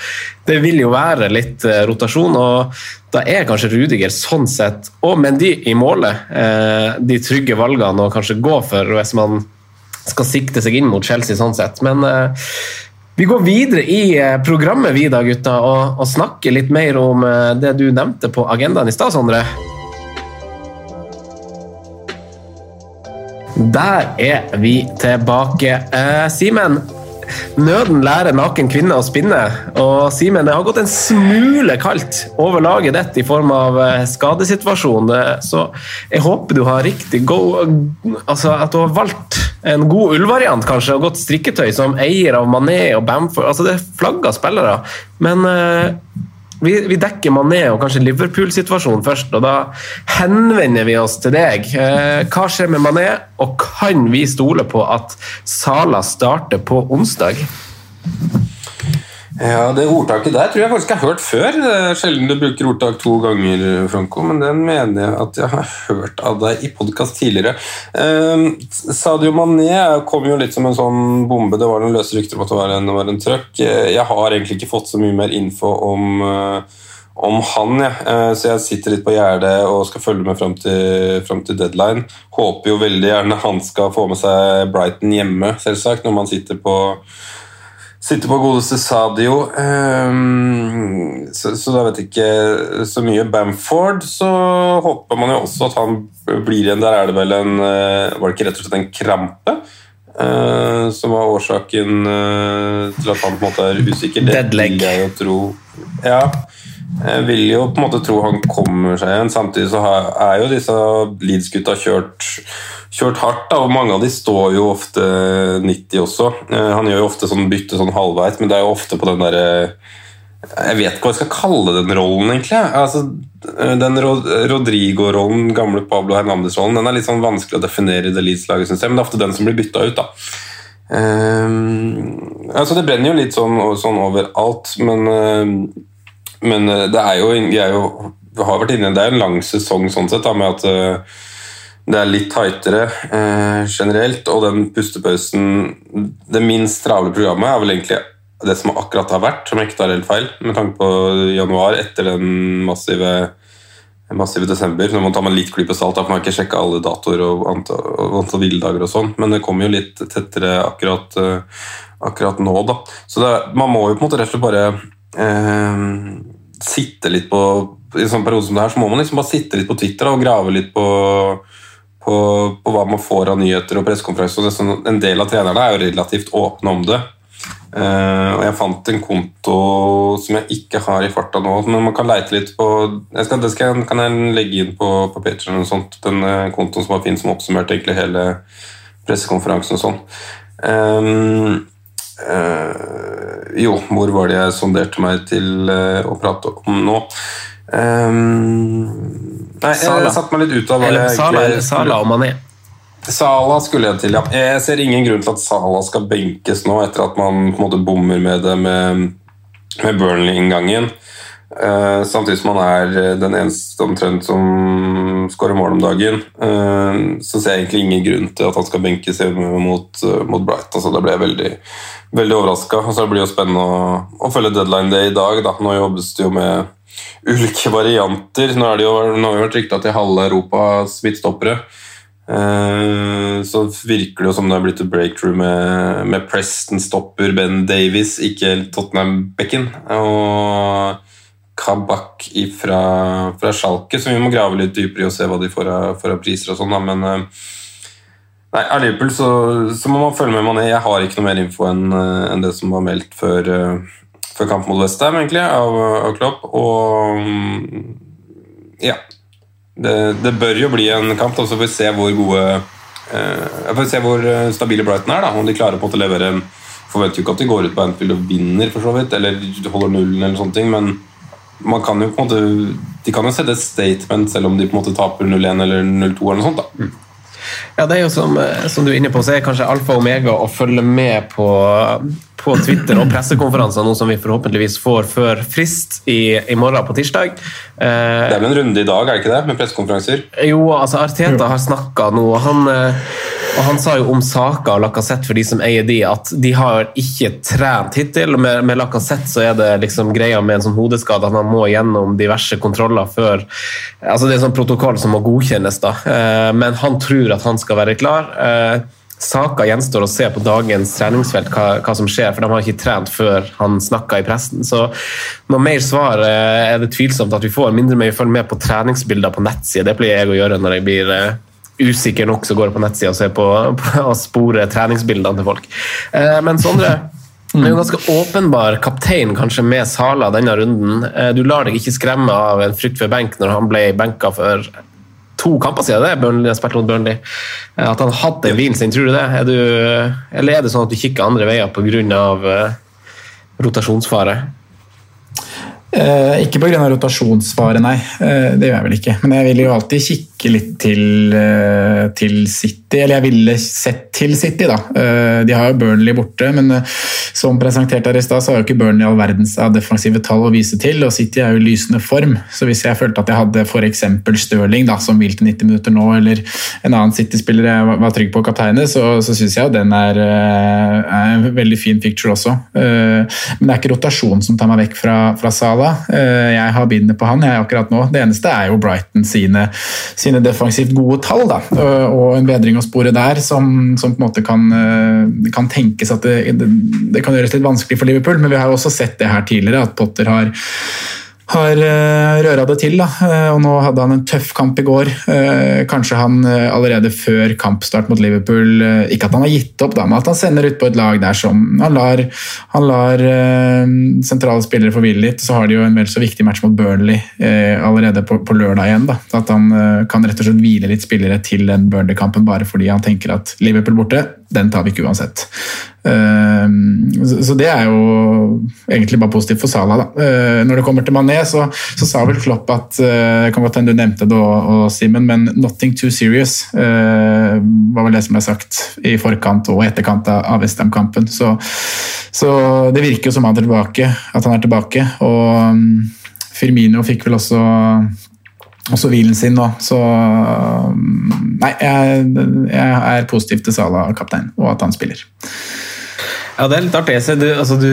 det vil jo være litt eh, rotasjon. og Da er kanskje Rudiger sånn sett, og Mendy i målet, eh, de trygge valgene å kanskje gå for hvis man skal sikte seg inn mot Chelsea sånn sett. Men eh, vi går videre i eh, programmet vi da, gutta, og, og snakker litt mer om eh, det du nevnte på agendaen i stad, Sondre. Der er vi tilbake. Eh, Simen, Nøden lærer naken kvinne å spinne. Og Simen, det har gått en smule kaldt over laget ditt i form av eh, skadesituasjon. Så jeg håper du har riktig go Altså at du har valgt en god ullvariant, kanskje, og godt strikketøy som eier av Mané og Bamford. Altså, det er flagga spillere, men uh, vi, vi, dekker Mané og kanskje Liverpool-situasjonen først, og da henvender vi oss til deg. Uh, hva skjer med Mané, og kan vi stole på at Sala starter på onsdag? Ja, Det ordtaket der tror jeg faktisk jeg har hørt før. Det er sjelden du bruker ordtak to ganger, Franco, men den mener jeg at jeg har hørt av deg i podkast tidligere. Eh, Sadio Mané kom jo litt som en sånn bombe. Det var noen løse rykter om at det var en, en trøkk. Eh, jeg har egentlig ikke fått så mye mer info om, uh, om han, ja. uh, så jeg sitter litt på gjerdet og skal følge med fram til, fram til deadline. Håper jo veldig gjerne han skal få med seg Brighton hjemme, selvsagt, når man sitter på Sitter på godeste Sadio, um, så, så, da vet jeg ikke så mye. Bamford, så håper man jo også at han blir igjen. Der er det vel en Var det ikke rett og slett en krampe? Uh, som var årsaken uh, til at han på en måte er usikker. Det vil jeg jo tro. Ja, jeg vil jo på en måte tro han kommer seg igjen. Samtidig så er jo disse Leeds-gutta kjørt kjørt hardt. Da, og Mange av de står jo ofte 90 også. Eh, han gjør jo ofte sånn bytte sånn halvveis, men det er jo ofte på den derre Jeg vet ikke hva jeg skal kalle den rollen, egentlig. Altså, eh, den Rodrigo-rollen, gamle Pablo Hernandez-rollen, den er litt sånn vanskelig å definere i det Leeds-laget, syns jeg, men det er ofte den som blir bytta ut. da. Um, altså Det brenner jo litt sånn, sånn overalt, men, uh, men det er jo, jeg jo har vært inne, Det er en lang sesong sånn sett, da, med at uh, det er litt tightere eh, generelt, og den pustepausen Det minst travle programmet er vel egentlig det som akkurat har vært, som ikke tar helt feil, med tanke på januar etter den massive, massive desember. Må man ta med litt klype salt, for man har ikke sjekka alle datoer og antall, antall hviledager og sånn, men det kommer jo litt tettere akkurat, uh, akkurat nå, da. Så det, man må jo på en måte rett og slett bare uh, sitte litt på I en sånn periode som det her, så må man liksom bare sitte litt på Twitter og grave litt på på, på, hva man får av nyheter og pressekonferanser. Sånn, en del av trenerne er jo relativt åpne om det. Uh, og Jeg fant en konto som jeg ikke har i farta nå, men man kan leite litt på skal, Det skal, kan jeg legge inn på, på Patreon og sånt. Den uh, kontoen som var fin, som oppsummerte hele pressekonferansen og sånn. Um, jo, hvor var det jeg sonderte meg til å prate om nå? Um, nei, jeg satte meg litt ut av hva jeg Sala, egentlig Sala og Mané. Sala skulle jeg til, ja. Jeg ser ingen grunn til at Sala skal benkes nå, etter at man på en måte bommer med det med, med Burnley-inngangen. Uh, samtidig som han er eh, den eneste omtrent som skårer mål om dagen, uh, så ser jeg egentlig ingen grunn til at han skal benkes mot, uh, mot Brighton. Altså, da ble jeg veldig, veldig overraska. Det blir jo spennende å, å følge deadline day i dag. Da. Nå jobbes det jo med ulike varianter. Nå, er det jo, nå har vi vært rykta til halve Europas midtstoppere. Så virker det jo som det har blitt et breakthrough med, med Preston stopper Ben Davies, ikke Tottenham-bekken. Og Kabak fra, fra Schalke, så vi må grave litt dypere i og se hva de får av, priser og sånn. Men eh, nei, av Liverpool så, så, må man følge med Mané. Jeg har ikke noe mer info enn en det som var meldt før før kamp mot Westham, egentlig, av, av, Klopp. Og mm, ja det, det, bør jo bli en kamp, så får vi se hvor gode eh, får se hvor eh, stabile Brighton er. da, Om de klarer på å levere Forventer jo ikke at de går ut på Anfield og vinner, for så vidt, eller holder nullen, eller sånne ting, men kan jo måte de kan jo sette et statement selv om de på en måte taper 0-1 eller 0-2. eller noe sånt da. Mm. Ja, det er jo som, eh, som, du er inne på, så er kanskje alfa og omega å følge med på på Twitter og pressekonferanser, noe som vi forhåpentligvis får før frist i, i morgen på tirsdag. Eh, det er vel en runde i dag, er det ikke det? Med pressekonferanser? Jo, altså Arteta har snakka nå. Han, eh, og han sa jo om Saka og Lacassette for de som eier de, at de har ikke trent hittil. Med, med Lacassette så er det liksom greia med en sånn hodeskade at han må gjennom diverse kontroller før altså Det er en sånn protokoll som må godkjennes, da. Eh, men han tror at han skal være klar. Saka gjenstår å se på dagens treningsfelt hva, hva, som skjer, for de har ikke trent før han snakka i pressen. Så noe mer svar eh, er det tvilsomt at vi får. Mindre med vi følger med på treningsbilder på nettsida. Det pleier jeg å gjøre når jeg blir uh, usikker nok, så går jeg på nettsida og ser på, på å spore treningsbildene til folk. Uh, men Sondre, det er jo ganske åpenbar kaptein kanskje med Sala denne runden. Du lar deg ikke skremme av en frykt for benk når han ble benka for to kamper siden det, Burnley, spilte mot Burnley. At han hadde hvilen sin, tror du det? Er du, eller er det sånn at du kikker andre veier pga. Uh, rotasjonsfare? Eh, ikke pga. rotasjonsfare, nei. Eh, det gjør jeg vel ikke. Men jeg vil jo alltid kikke litt til, eh, til City. Eller jeg ville sett til City, da. Eh, de har jo Burnley borte, men eh, som presentert her i stad, så har jo ikke Burnley all verdens av defensive tall å vise til. Og City er jo i lysende form, så hvis jeg følte at jeg hadde f.eks. Stirling, da, som vil til 90 minutter nå, eller en annen City-spiller jeg var- trygg på å kapteine, så, så syns jeg jo den er, er en veldig fin picture også. Men det er ikke rotasjon som tar meg vekk fra, fra Sala. Jeg har bindet på han jeg akkurat nå. Det eneste er jo Brighton sine, sine defensivt gode tall, da. Eh, Og en bedring å spore der som, som på en måte kan, eh, kan tenkes at det, det, det kan gjøres litt vanskelig for Liverpool, men vi har jo også sett det her tidligere, at Potter har har uh, røra det til. Da. Eh, og Nå hadde han en tøff kamp i går. Eh, kanskje han eh, allerede før kampstart mot Liverpool eh, Ikke at han har gitt opp, da, men at han sender ut på et lag der som Han lar, han lar eh, sentrale spillere få hvile litt. Så har de jo en vel så viktig match mot Burnley eh, allerede på, på lørdag igjen. Da. At han eh, kan rett og slett hvile litt spillere til den Burnley-kampen bare fordi han tenker at Liverpool borte, den tar vi ikke uansett. Eh, så det er jo egentlig bare positivt for Salah. Eh, Når det kommer til Mané, så, så sa vel Klopp at eh, det kan godt hende du nevnte det og Simen, men 'nothing too serious' eh, var vel det som ble sagt i forkant og etterkant av Westham-kampen. Så, så det virker jo som han er tilbake, at han er tilbake. Og mm, Firmino fikk vel også også hvilen sin nå, så mm, Nei, jeg, jeg er positiv til Salah kaptein, og at han spiller. Ja, det er litt artig. Du, altså du,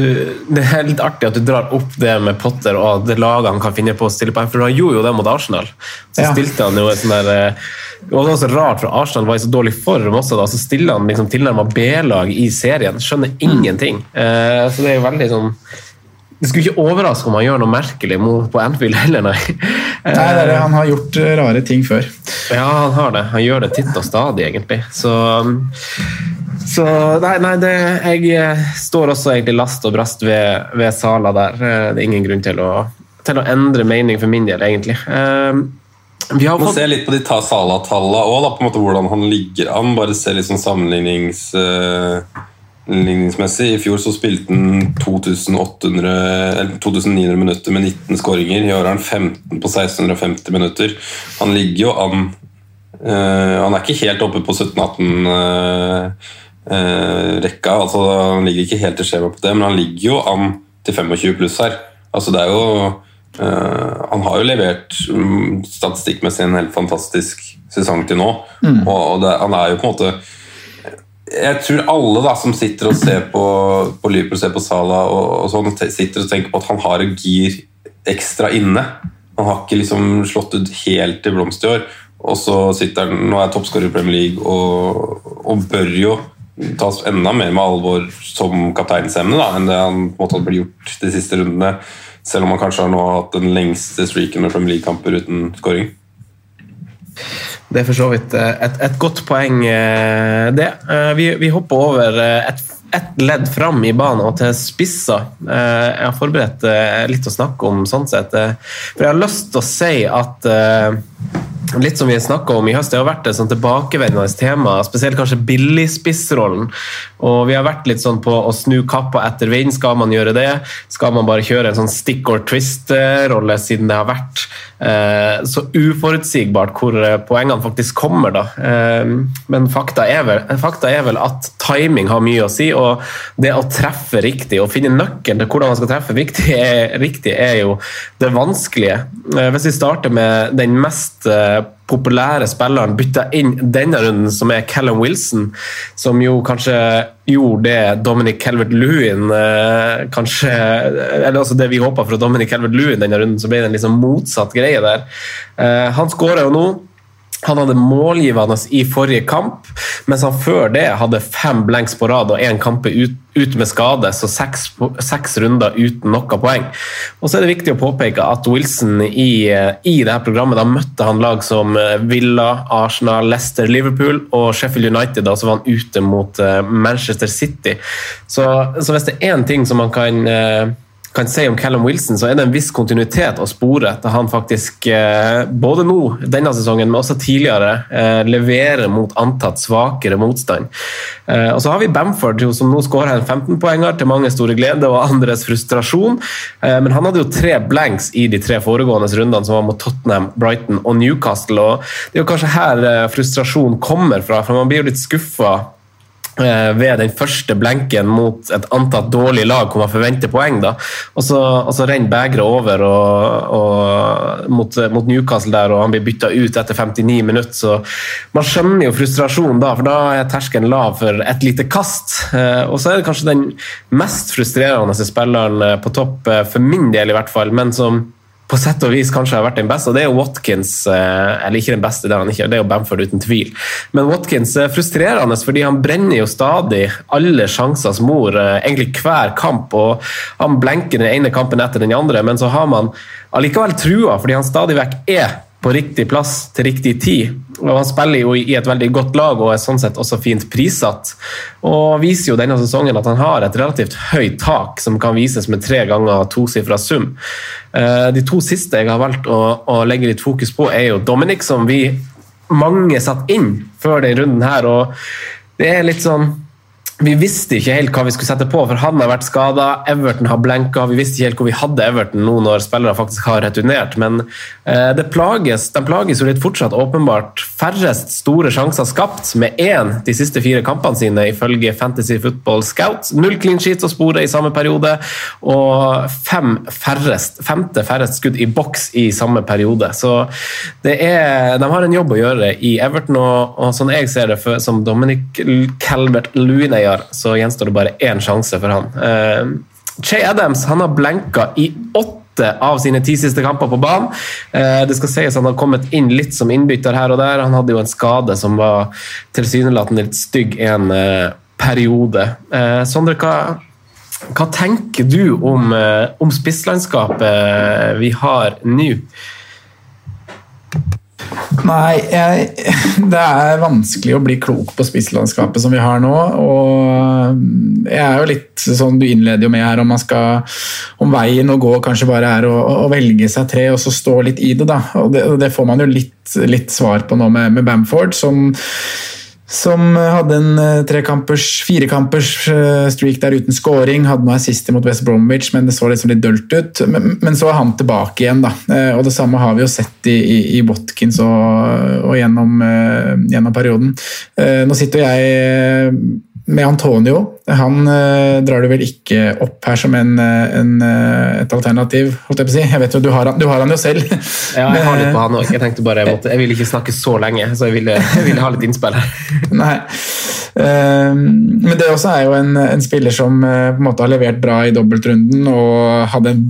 det er litt artig at du drar opp det med Potter og det laget han kan finne på å stille på. For han gjorde jo det mot Arsenal. Så Ja. stilte han jo et sånn der eh, Det var også rart, for Arsenal var i så dårlig form også. da, Så stiller han liksom tilnærma B-lag i serien. Skjønner ingenting. Uh, så det er jo veldig sånn Det skulle ikke overraske om han gjør noe merkelig på Anfield heller, nei. Nei, det det, Han har gjort eh, rare ting før. Ja, han har det. Han gjør det titt og stadig, egentlig. Så, så nei, nei det, jeg eh, står også egentlig last og brast ved, ved Sala der. Eh, Det er ingen grunn til å, til å endre mening for min del, egentlig. Eh, Vi har fått se litt på de ta Sala-tallene òg, hvordan han ligger an. Bare se litt sånn sammenlignings... Ligningsmessig. I fjor så spilte han 2800, eller 2900 minutter med 19 skåringer. I år er han 15 på 1650 minutter. Han ligger jo an uh, Han er ikke helt oppe på 17-18-rekka. altså Han ligger ikke helt i skjema på det, men han ligger jo an til 25 pluss her. Altså det er jo eh, Han har jo levert mm, statistikkmessig en helt fantastisk sesong til nå. Mm. Og det, han er jo på en måte jeg tror alle da som sitter og ser på, på Liverpool, ser på Sala og, og sånn, sitter og tenker på at han har et gir ekstra inne. Han har ikke liksom slått ut helt til blomst i år. Og så sitter han, nå er jeg toppskårer i Premier League og, og bør jo tas enda mer med alvor som kapteinsemne enn det han hadde blitt gjort de siste rundene. Selv om han kanskje har nå hatt den lengste streaken med Premier League-kamper uten skåring. Det er for så vidt eh, et, et godt poeng, eh, det. Eh, Vi, vi hopper over et, ledd fram i banen og til spisser. Jeg har forberedt litt å snakke om sånn sett. For jeg har lyst til å si at Litt som vi snakka om i høst, det har vært et sånn tilbakevendende tema, spesielt kanskje billigspissrollen. Og vi har vært litt sånn på å snu kappa etter vind. Skal man gjøre det? Skal man bare kjøre en sånn stick or twist-rolle, siden det har vært eh, så uforutsigbart hvor eh, poengene faktisk kommer, da. Eh, men fakta er, vel, fakta er vel at timing har mye å si, og det å treffe riktig, og finne nøkkelen til hvordan man skal treffe riktig, er, riktig, er jo det vanskelige. Eh, hvis vi starter med den mest eh, populære spilleren bytta inn denne runden, som er Callum Wilson, som jo kanskje gjorde det Dominic Calvert-Lewin eh, kanskje Eller altså det vi håpa fra Dominic Calvert-Lewin denne runden, så ble det en liksom motsatt greie der. Eh, han skåra jo nå. Han hadde målgivende i forrige kamp, mens han før det hadde fem blanks på rad og én kamp ut, ut med skade, så seks, seks runder uten noe poeng. Og så er det viktig å påpeke at Wilson i, i dette programmet da møtte han lag som eh, Villa, Arsenal, Leicester, Liverpool og Sheffield United, og så var han ute mot eh, Manchester City. Så, så hvis det er én ting som man kan eh, kan si om Callum Wilson, så er det en viss kontinuitet å spore til han faktisk, eh, både nå denne sesongen, men også tidligere, eh, leverer mot antatt svakere motstand. Eh, og så har vi Bamford, som nå skårer en 15-poenger til mange store glede og andres frustrasjon. Men han hadde jo tre blanks i de tre foregående rundene, som var mot Tottenham, Brighton og Newcastle. og Det er jo kanskje her frustrasjon kommer fra, for man blir jo litt skuffa ved den første blenken mot et antatt dårlig lag hvor man forventer poeng. da, Og så, og så renner begeret over og, og, mot, mot, Newcastle der, og han blir bytta ut etter 59 minutter. så Man skjønner jo frustrasjonen da, for da er terskelen lav for et lite kast. Eh, og så er det kanskje den mest frustrerende spilleren eh, på topp, for min del i hvert fall, men som på sett og vis kanskje har vært den beste, og det er jo Watkins eh, Eller ikke den beste, det er han ikke, det er jo Bamford uten tvil. Men Watkins er frustrerende fordi han brenner jo stadig alle sjansers mor, eh, egentlig hver kamp. og Han blenker den ene kampen etter den andre, men så har man allikevel trua, fordi han stadig vekk er på riktig plass til riktig tid. Og Han spiller jo i et veldig godt lag og er sånn sett også fint prissatt. Og viser jo denne sesongen at han har et relativt høyt tak, som kan vises med tre ganger tosifra sum. Eh, de to siste jeg har valgt å, å, legge litt fokus på, er jo Dominic, som vi mange satte inn før denne runden her. og det er litt sånn vi visste ikke helt hva vi skulle sette på, for han har vært skada. Everton har blenka. Vi visste ikke helt hvor vi hadde Everton nå når spillere faktisk har returnert. Men eh, plages, de plages jo litt fortsatt, åpenbart. Færrest store sjanser skapt, med én de siste fire kampene sine, ifølge Fantasy Football Scout. Null clean sheets å spore i samme periode, og fem færrest, femte færrest skudd i boks i samme periode. Så er, de har en jobb å gjøre i Everton, og, og sånn jeg ser det, for, som Dominic Calvert Lewin seier, så gjenstår det bare én sjanse for han. Uh, Che Adams han har blenka i åtte av sine ti siste kamper på banen. Uh, det skal sies han har kommet inn litt som innbytter her og der. Han hadde jo en skade som var tilsynelatende litt stygg en uh, periode. Sondre, hva, hva, tenker du om, om spisslandskapet vi har nå? Nei, jeg, det er vanskelig å bli klok på spisslandskapet som vi har nå. Og jeg er jo litt sånn du innleder jo med her, om man skal om veien å gå kanskje bare er å, å velge seg tre og så stå litt i det. da. Og det, det får man jo litt, litt svar på nå med, med Bamford, som som hadde en eh, trekampers, firekampers eh, streak der uten scoring. Hadde noe assist mot West Bromwich, men det så liksom litt dølt ut. Men, men, så er han tilbake igjen, da. Eh, og det samme har vi jo sett i, i, i Watkins og, og gjennom, gjennom, perioden. Nå sitter jeg med Antonio. Han eh, drar du vel ikke opp her som en, en, et alternativ, holdt jeg på å si. Jeg vet jo, Du har han, du har han jo selv. ja, jeg har litt på han òg. Jeg tenkte bare, jeg, måtte, jeg ville ikke snakke så lenge, så jeg ville, jeg ville ha litt innspill her. Nei. Eh, men det også er jo en, en spiller som eh, på en måte har levert bra i dobbeltrunden og hadde en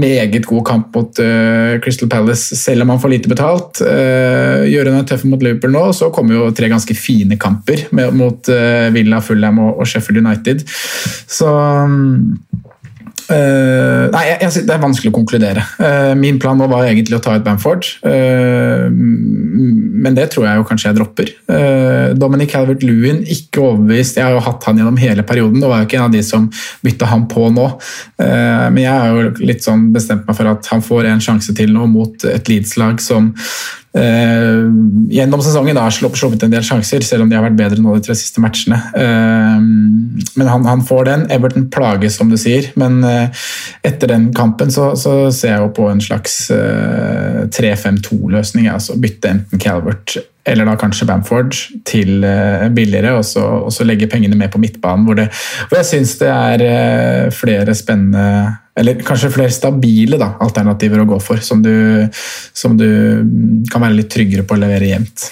meget god kamp mot Crystal Palace, selv om han får lite betalt. Uh, Gjøre noe tøff mot Liverpool nå, så kommer jo tre ganske fine kamper med, mot Villa Fulham og, og Sheffield United. Så Uh, nei, jeg, jeg, Det er vanskelig å konkludere. Uh, min plan nå var egentlig å ta ut Bamford, uh, men det tror jeg jo kanskje jeg dropper. Dominic Calvert-Lewin, ikke overbevist. Jeg har jo hatt han gjennom hele perioden, Det var jo ikke en av de som bytta han på nå. men jeg har jo litt sånn bestemt meg for at han får en sjanse til nå mot et Leeds-lag som gjennom sesongen har sluppet en del sjanser, selv om de har vært bedre nå de tre siste matchene. Uh, men han, han, får den. Everton plages, som du sier. Men uh, etter den kampen så, så, ser jeg jo på en slags 3-5-2-løsning. Altså bytte enten Calvert eller da kanskje Bamford til billigere, og så, og så legge pengene med på midtbanen, hvor, det, hvor jeg syns det er flere spennende eller kanskje flere stabile da, alternativer å gå for, som du, som du kan være litt tryggere på å levere jevnt.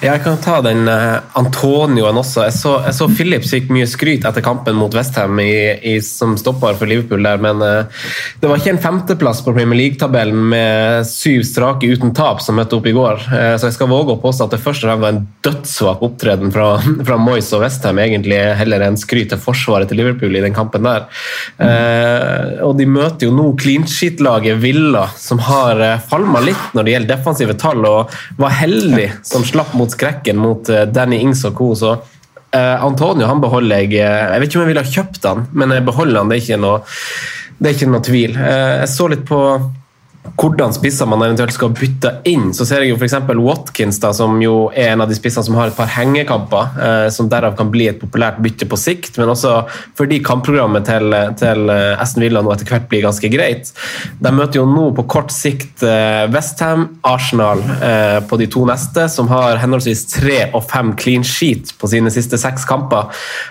Jeg kan ta den uh, Antonioen også. Jeg så, jeg så Phillips fikk mye skryt etter kampen mot Westham som stopper for Liverpool der, men uh, det var ikke en femteplass på Premier League-tabellen med syv strake uten tap som møtte opp i går. Uh, så jeg skal våge å påstå at det først og var en dødssvak opptreden fra, fra Moyes og Westham, egentlig heller enn skryt til forsvaret til Liverpool i den kampen der. og de møter jo nå clean shit-laget Villa, som har falma litt når det gjelder defensive tall, og var heldig som slapp mot skrekken mot eh, Danny Ings og co. Så uh, Antonio han beholder jeg Jeg vet ikke om jeg ville ha kjøpt han, men jeg beholder han. Det er ikke noe, det er ikke noe tvil. Uh, jeg så litt på hvordan spisser man eventuelt skal bytte inn. Så ser jeg jo f.eks. Watkins, da, som jo er en av de spissene som har et par hengekamper, eh, som derav kan bli et populært bytte på sikt, men også fordi kampprogrammet til, til eh, Aston Villa nå etter hvert blir ganske greit. De møter jo nå på kort sikt eh, Westham, Arsenal eh, på de to neste, som har henholdsvis tre og fem clean sheet på sine siste seks kamper,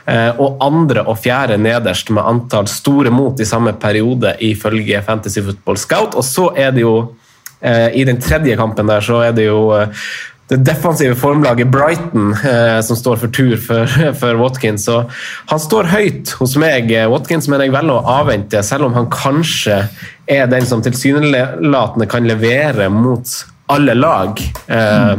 eh, og andre og fjerde nederst med antall store mot i samme periode, ifølge Fantasy Football Scout. og så er det jo eh, I den tredje kampen der så er det jo eh, det defensive formlaget Brighton eh, som står for tur for, for, Watkins. Så han står høyt hos meg. Watkins mener jeg velger å avvente, selv om han kanskje er den som tilsynelatende kan levere mot alle lag. Eh,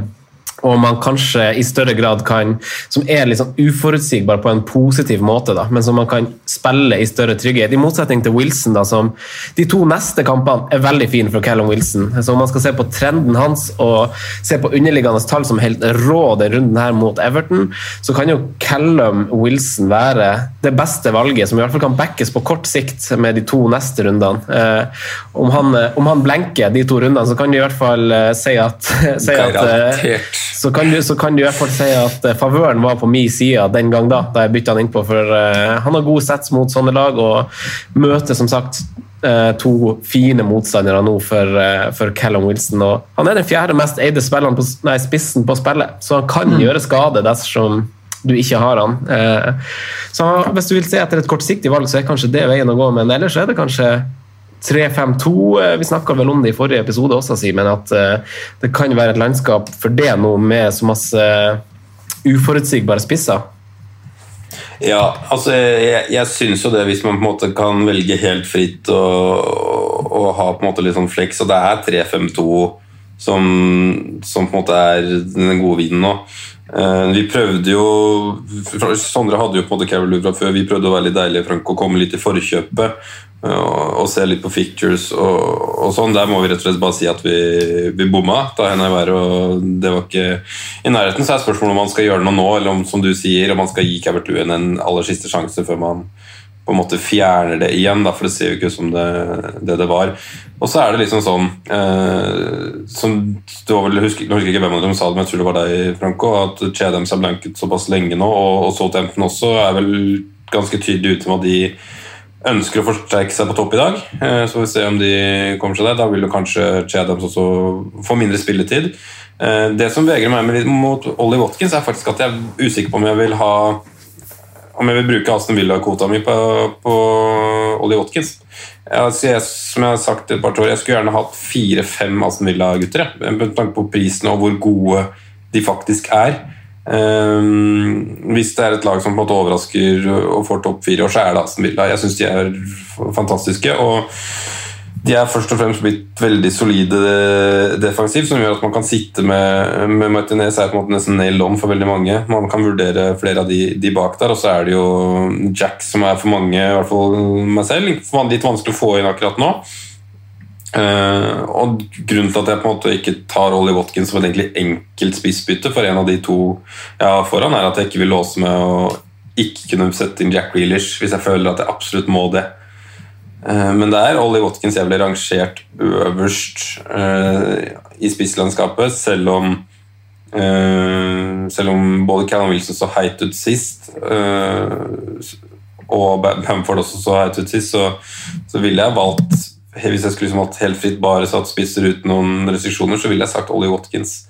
og man kanskje i større grad kan Som er litt sånn uforutsigbar på en positiv måte, da, men som man kan spille i større trygghet. I motsetning til Wilson, da, som de to neste kampene er veldig fine for Callum Wilson. Så om man skal se på trenden hans og se på underliggende tall som helt rå den runden her mot Everton, så kan jo Callum Wilson være det beste valget, som i hvert fall kan backes på kort sikt med de to neste rundene. Eh, om, han, om han blenker de to rundene, så kan du i hvert fall eh, si at, si at eh, så kan, du, så kan du i hvert fall si at uh, favøren var på min side den gang da, da jeg bytta han innpå. For uh, han har gode sets mot sånne lag og møter som sagt uh, to fine motstandere nå for, for, Callum Wilson. Og han er den fjerde mest eide på, nei, spissen på spillet, så han kan mm. gjøre skade dersom du ikke har han. Så hvis du vil se etter et kortsiktig valg, så er kanskje det veien å gå, men ellers er det kanskje 3-5-2. Eh, vi snakka vel om det i forrige episode også, Simen, at uh, det kan være et landskap for det nå med så masse uforutsigbare spisser. Ja, altså jeg, jeg syns jo det, hvis man på en måte kan velge helt fritt og, og ha på en måte litt sånn flex, og det er 3-5-2 som, som, på en måte er den gode vinen nå. Uh, vi prøvde jo Sondre hadde jo på en måte Carol fra før. Vi prøvde å være litt deilige Frank, og komme litt i forkjøpet og, og se litt på fictures og, og, sånn. Der må vi rett og slett bare si at vi, vi bomma. Da henne var, og det var ikke i nærheten. Så er spørsmålet om man skal gjøre noe nå, eller om som du sier, om man skal gi Cabert Luen en aller siste sjanse før man på en måte fjerner det igjen, da, for det ser jo ikke ut som det, det det, var. Og så er det liksom sånn eh, som du vel, husker, Jeg husker ikke hvem av dem sa det, men jeg tror det var deg, Franco, at Chedems har blanket såpass lenge nå, og, og Southampton også er vel ganske tydelig ute med at de ønsker å forsterke seg på topp i dag. Eh, så får vi se om de kommer seg der. Da vil jo kanskje Chedems også få mindre spilletid. Eh, det som vegrer meg mot Ollie Watkins, er faktisk at jeg er usikker på om jeg vil ha om jeg vil bruke Aston Villa-kvota mi på, på Ollie Watkins. Jeg, som jeg har sagt et par år, jeg skulle gjerne hatt fire-fem Aston Villa-gutter. Med tanke på prisen og hvor gode de faktisk er. Um, hvis det er et lag som på en måte overrasker og får topp fire år, så er det Aston Villa. Jeg syns de er fantastiske. og de er først og fremst blitt veldig solide defensivt, som gjør at man kan sitte med, med Martinez er på en måte nesten nailed on for veldig mange. Man kan vurdere flere av de, de bak der, og så er det jo Jack som er for mange, i hvert fall meg selv, litt vanskelig å få inn akkurat nå. Uh, og Grunnen til at jeg på en måte ikke tar Ollie Watkins som et egentlig enkelt spissbytte for en av de to jeg har foran, er at jeg ikke vil låse med å ikke kunne sette inn Jack Reelish hvis jeg føler at jeg absolutt må det. Uh, men det er Ollie Watkins jeg ble rangert øverst uh, i spisslandskapet, selv om selv om både Callum Wilson så heit ut sist, og Bamford også så heit ut sist, så, så ville jeg valgt hvis jeg skulle liksom hatt helt fritt bare satt spisser uten noen restriksjoner, så ville jeg sagt Ollie Watkins. eh,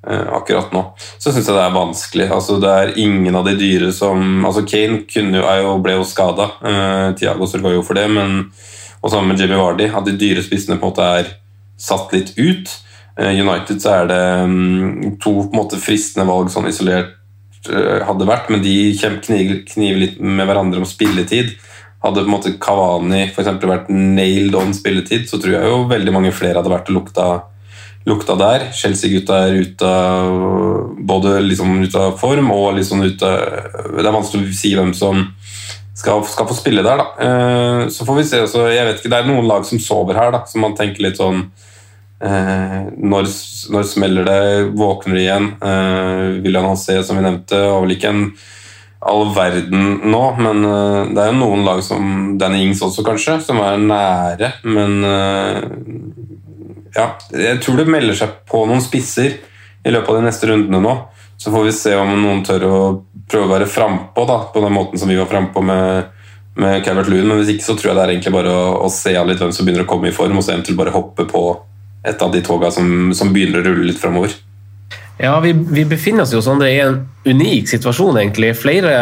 akkurat nå. Så syns jeg det er vanskelig. Altså, det er ingen av de dyre som altså Kane kunne jo, ble jo skada. Uh, Tiago sørga jo for det, men og sammen med Jimmy Vardy, at de dyre spissene på en måte er satt litt ut. Eh, United så er det um, to på en måte fristende valg sånn isolert hadde vært, men de kniver, kniver litt med hverandre om spilletid. Hadde på en måte Kavani for vært nailed on spilletid, så tror jeg jo veldig mange flere hadde vært og lukta, lukta der. Chelsea-gutta er ute både liksom ut av form og liksom ut av Det er vanskelig å si hvem som skal, skal få spille der, da. Eh, så får vi se. Så jeg vet ikke, Det er noen lag som sover her, da, så man tenker litt sånn eh, når, når, smeller det? Våkner igjen? Eh, ha se, som vi nevnte, Og vel ikke en all verden nå, men det er jo noen lag som Danny Ings også, kanskje, som er nære, men ja, jeg tror det melder seg på noen spisser i løpet av de neste rundene nå. Så får vi se om noen tør å prøve å være frampå på den måten som vi var frampå med, med Calvert Loon. Men hvis ikke så tror jeg det er egentlig bare å, å se an litt hvem som begynner å komme i form, og så eventuelt bare hoppe på et av de toga som, som begynner å rulle litt framover. Ja, vi, vi, befinner oss jo Sondre, i en unik situasjon, egentlig. Flere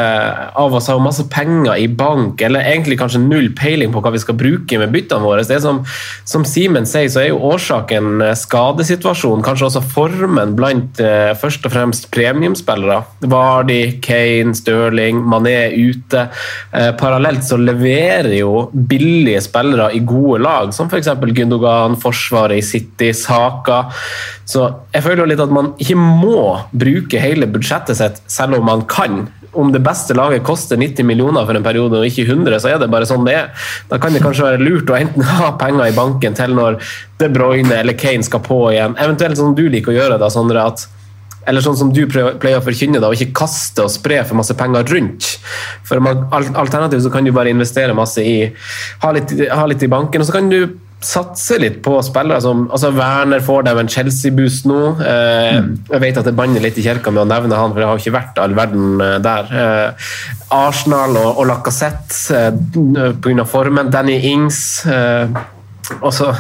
av oss har jo masse penger i bank, eller egentlig kanskje null peiling på hva vi skal bruke med byttene våre. Det er som, som Simen sier, så er jo årsaken eh, skadesituasjonen, kanskje også formen blant eh, først og fremst premiumspillere. Vardi, Kane, Stirling, Mané ute. Eh, parallelt så leverer jo billige spillere i gode lag, som f.eks. Gundogan, Forsvaret i City, Saka. Så jeg føler jo litt at man ikke må bruke hele budsjettet sitt, selv om man kan. Om det beste laget koster 90 millioner for en periode og ikke 100, så er det bare sånn det er. Da kan det kanskje være lurt å enten ha penger i banken til når De Bruyne eller Kane skal på igjen. Eventuelt sånn du liker å gjøre, da, Sondre, at eller sånn som du pleier å forkynne, da, og ikke kaste og spre for masse penger rundt. For Alternativt så kan du bare investere masse i Ha litt, ha litt i banken, og så kan du satse litt på spillere som altså Werner får dem en Chelsea-boost nå. Eh, mm. Jeg vet at det banner litt i kirka med å nevne han, for det har ikke vært all verden eh, der. Eh, Arsenal og, og Lacassette eh, pga. formen. Danny Ings. Eh, også,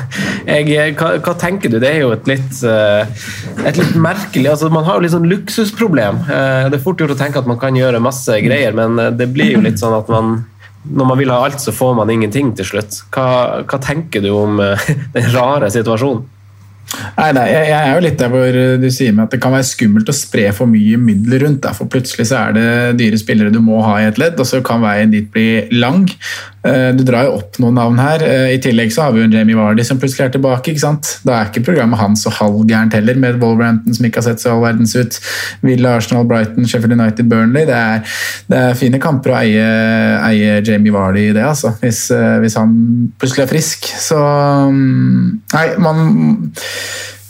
jeg, hva, hva, tenker du? Det er jo et litt, eh, et litt merkelig altså Man har jo litt sånn luksusproblem. Det er fort gjort å tenke at man kan gjøre masse greier, men det blir jo litt sånn at man når man vil ha alt, så får man ingenting til slutt. Hva, hva tenker du om uh, den rare situasjonen? Nei, nei, jeg er jo litt der hvor du sier meg at det kan være skummelt å spre for mye midler rundt. Der, For plutselig så er det dyre spillere du må ha i et ledd, og så kan veien dit bli lang. Eh, du drar jo opp noen navn her. Eh, I tillegg så har vi jo Jamie Vardy som plutselig er tilbake. ikke sant? Da er ikke programmet hans så halvgærent heller, med Wolverhampton som ikke har sett så all verdens ut. Villa, Arsenal, Brighton, Sheffield United, Burnley. Det er, det er fine kamper å eie, eie, Jamie Vardy i det, altså. Hvis, eh, hvis han plutselig er frisk. Så mm, Nei, man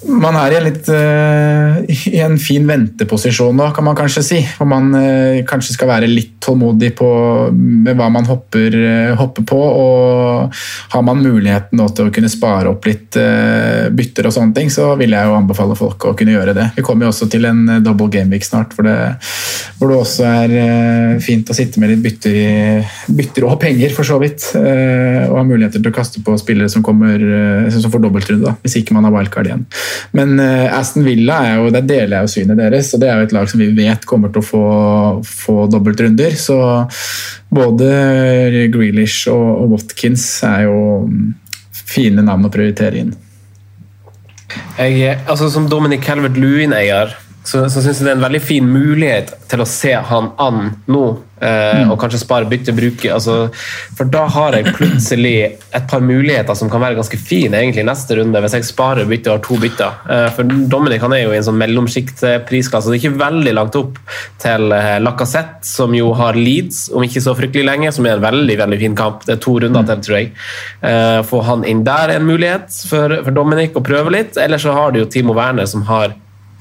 man er i en, litt, uh, i en fin venteposisjon nå, kan man kanskje si. Hvor man uh, kanskje skal være litt tålmodig på med hva man hopper, uh, hopper på. Og har man muligheten nå til å kunne spare opp litt bytter og sånne ting, så vil jeg jo anbefale folk å kunne gjøre det. Vi kommer jo også til en double gameweek snart, hvor det, hvor det også er fint å sitte med litt bytter, bytter og penger, for så vidt. og ha muligheter til å kaste på spillere som, kommer, som får dobbeltrunde, hvis ikke man har wildcard igjen. Men uh, Aston Villa er jo, der deler jeg jo synet deres, og det er jo et lag som vi vet kommer til å få, få dobbeltrunder. Så både Grealish og, og Watkins er jo mm, fine navn å prioritere inn. Jeg, altså Som Dominic Calvert-Lewin-eier så, så syns jeg det er en veldig fin mulighet til å se han an nå Eh, mm. Og kanskje spare bytte bruke. Altså, for da har jeg plutselig et par muligheter som kan være ganske fine egentlig neste runde, hvis jeg sparer bytte og har to bytter. Eh, for Dominic han er jo i en sånn mellomsjiktprisklasse. Det er ikke veldig langt opp til eh, Lacassette, som jo har Leeds om ikke så fryktelig lenge, som er en veldig veldig fin kamp. Det er to runder til, tror jeg. Eh, få han inn der er en mulighet for, for Dominic å prøve litt. Eller så har du jo Timo Werner, som har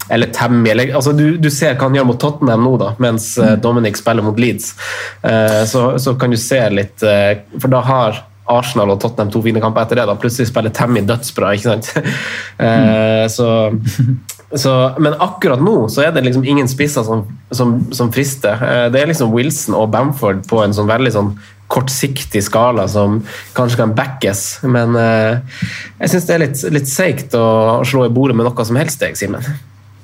eller Tammy eller, altså du, du, ser hva han gjør mot Tottenham nå, da, mens uh, Dominic spiller mot Leeds. Uh, så, så, kan du se litt uh, For da har Arsenal og Tottenham to fine kamper etter det. da Plutselig spiller Tammy dødsbra. ikke sant? Mm. så, så, men akkurat nå så er det liksom ingen spisser som, som, som frister. det er liksom Wilson og Bamford på en sånn veldig sånn kortsiktig skala som kanskje kan backes. Men jeg syns det er litt, litt seigt å slå i bordet med noe som helst, jeg, Simen.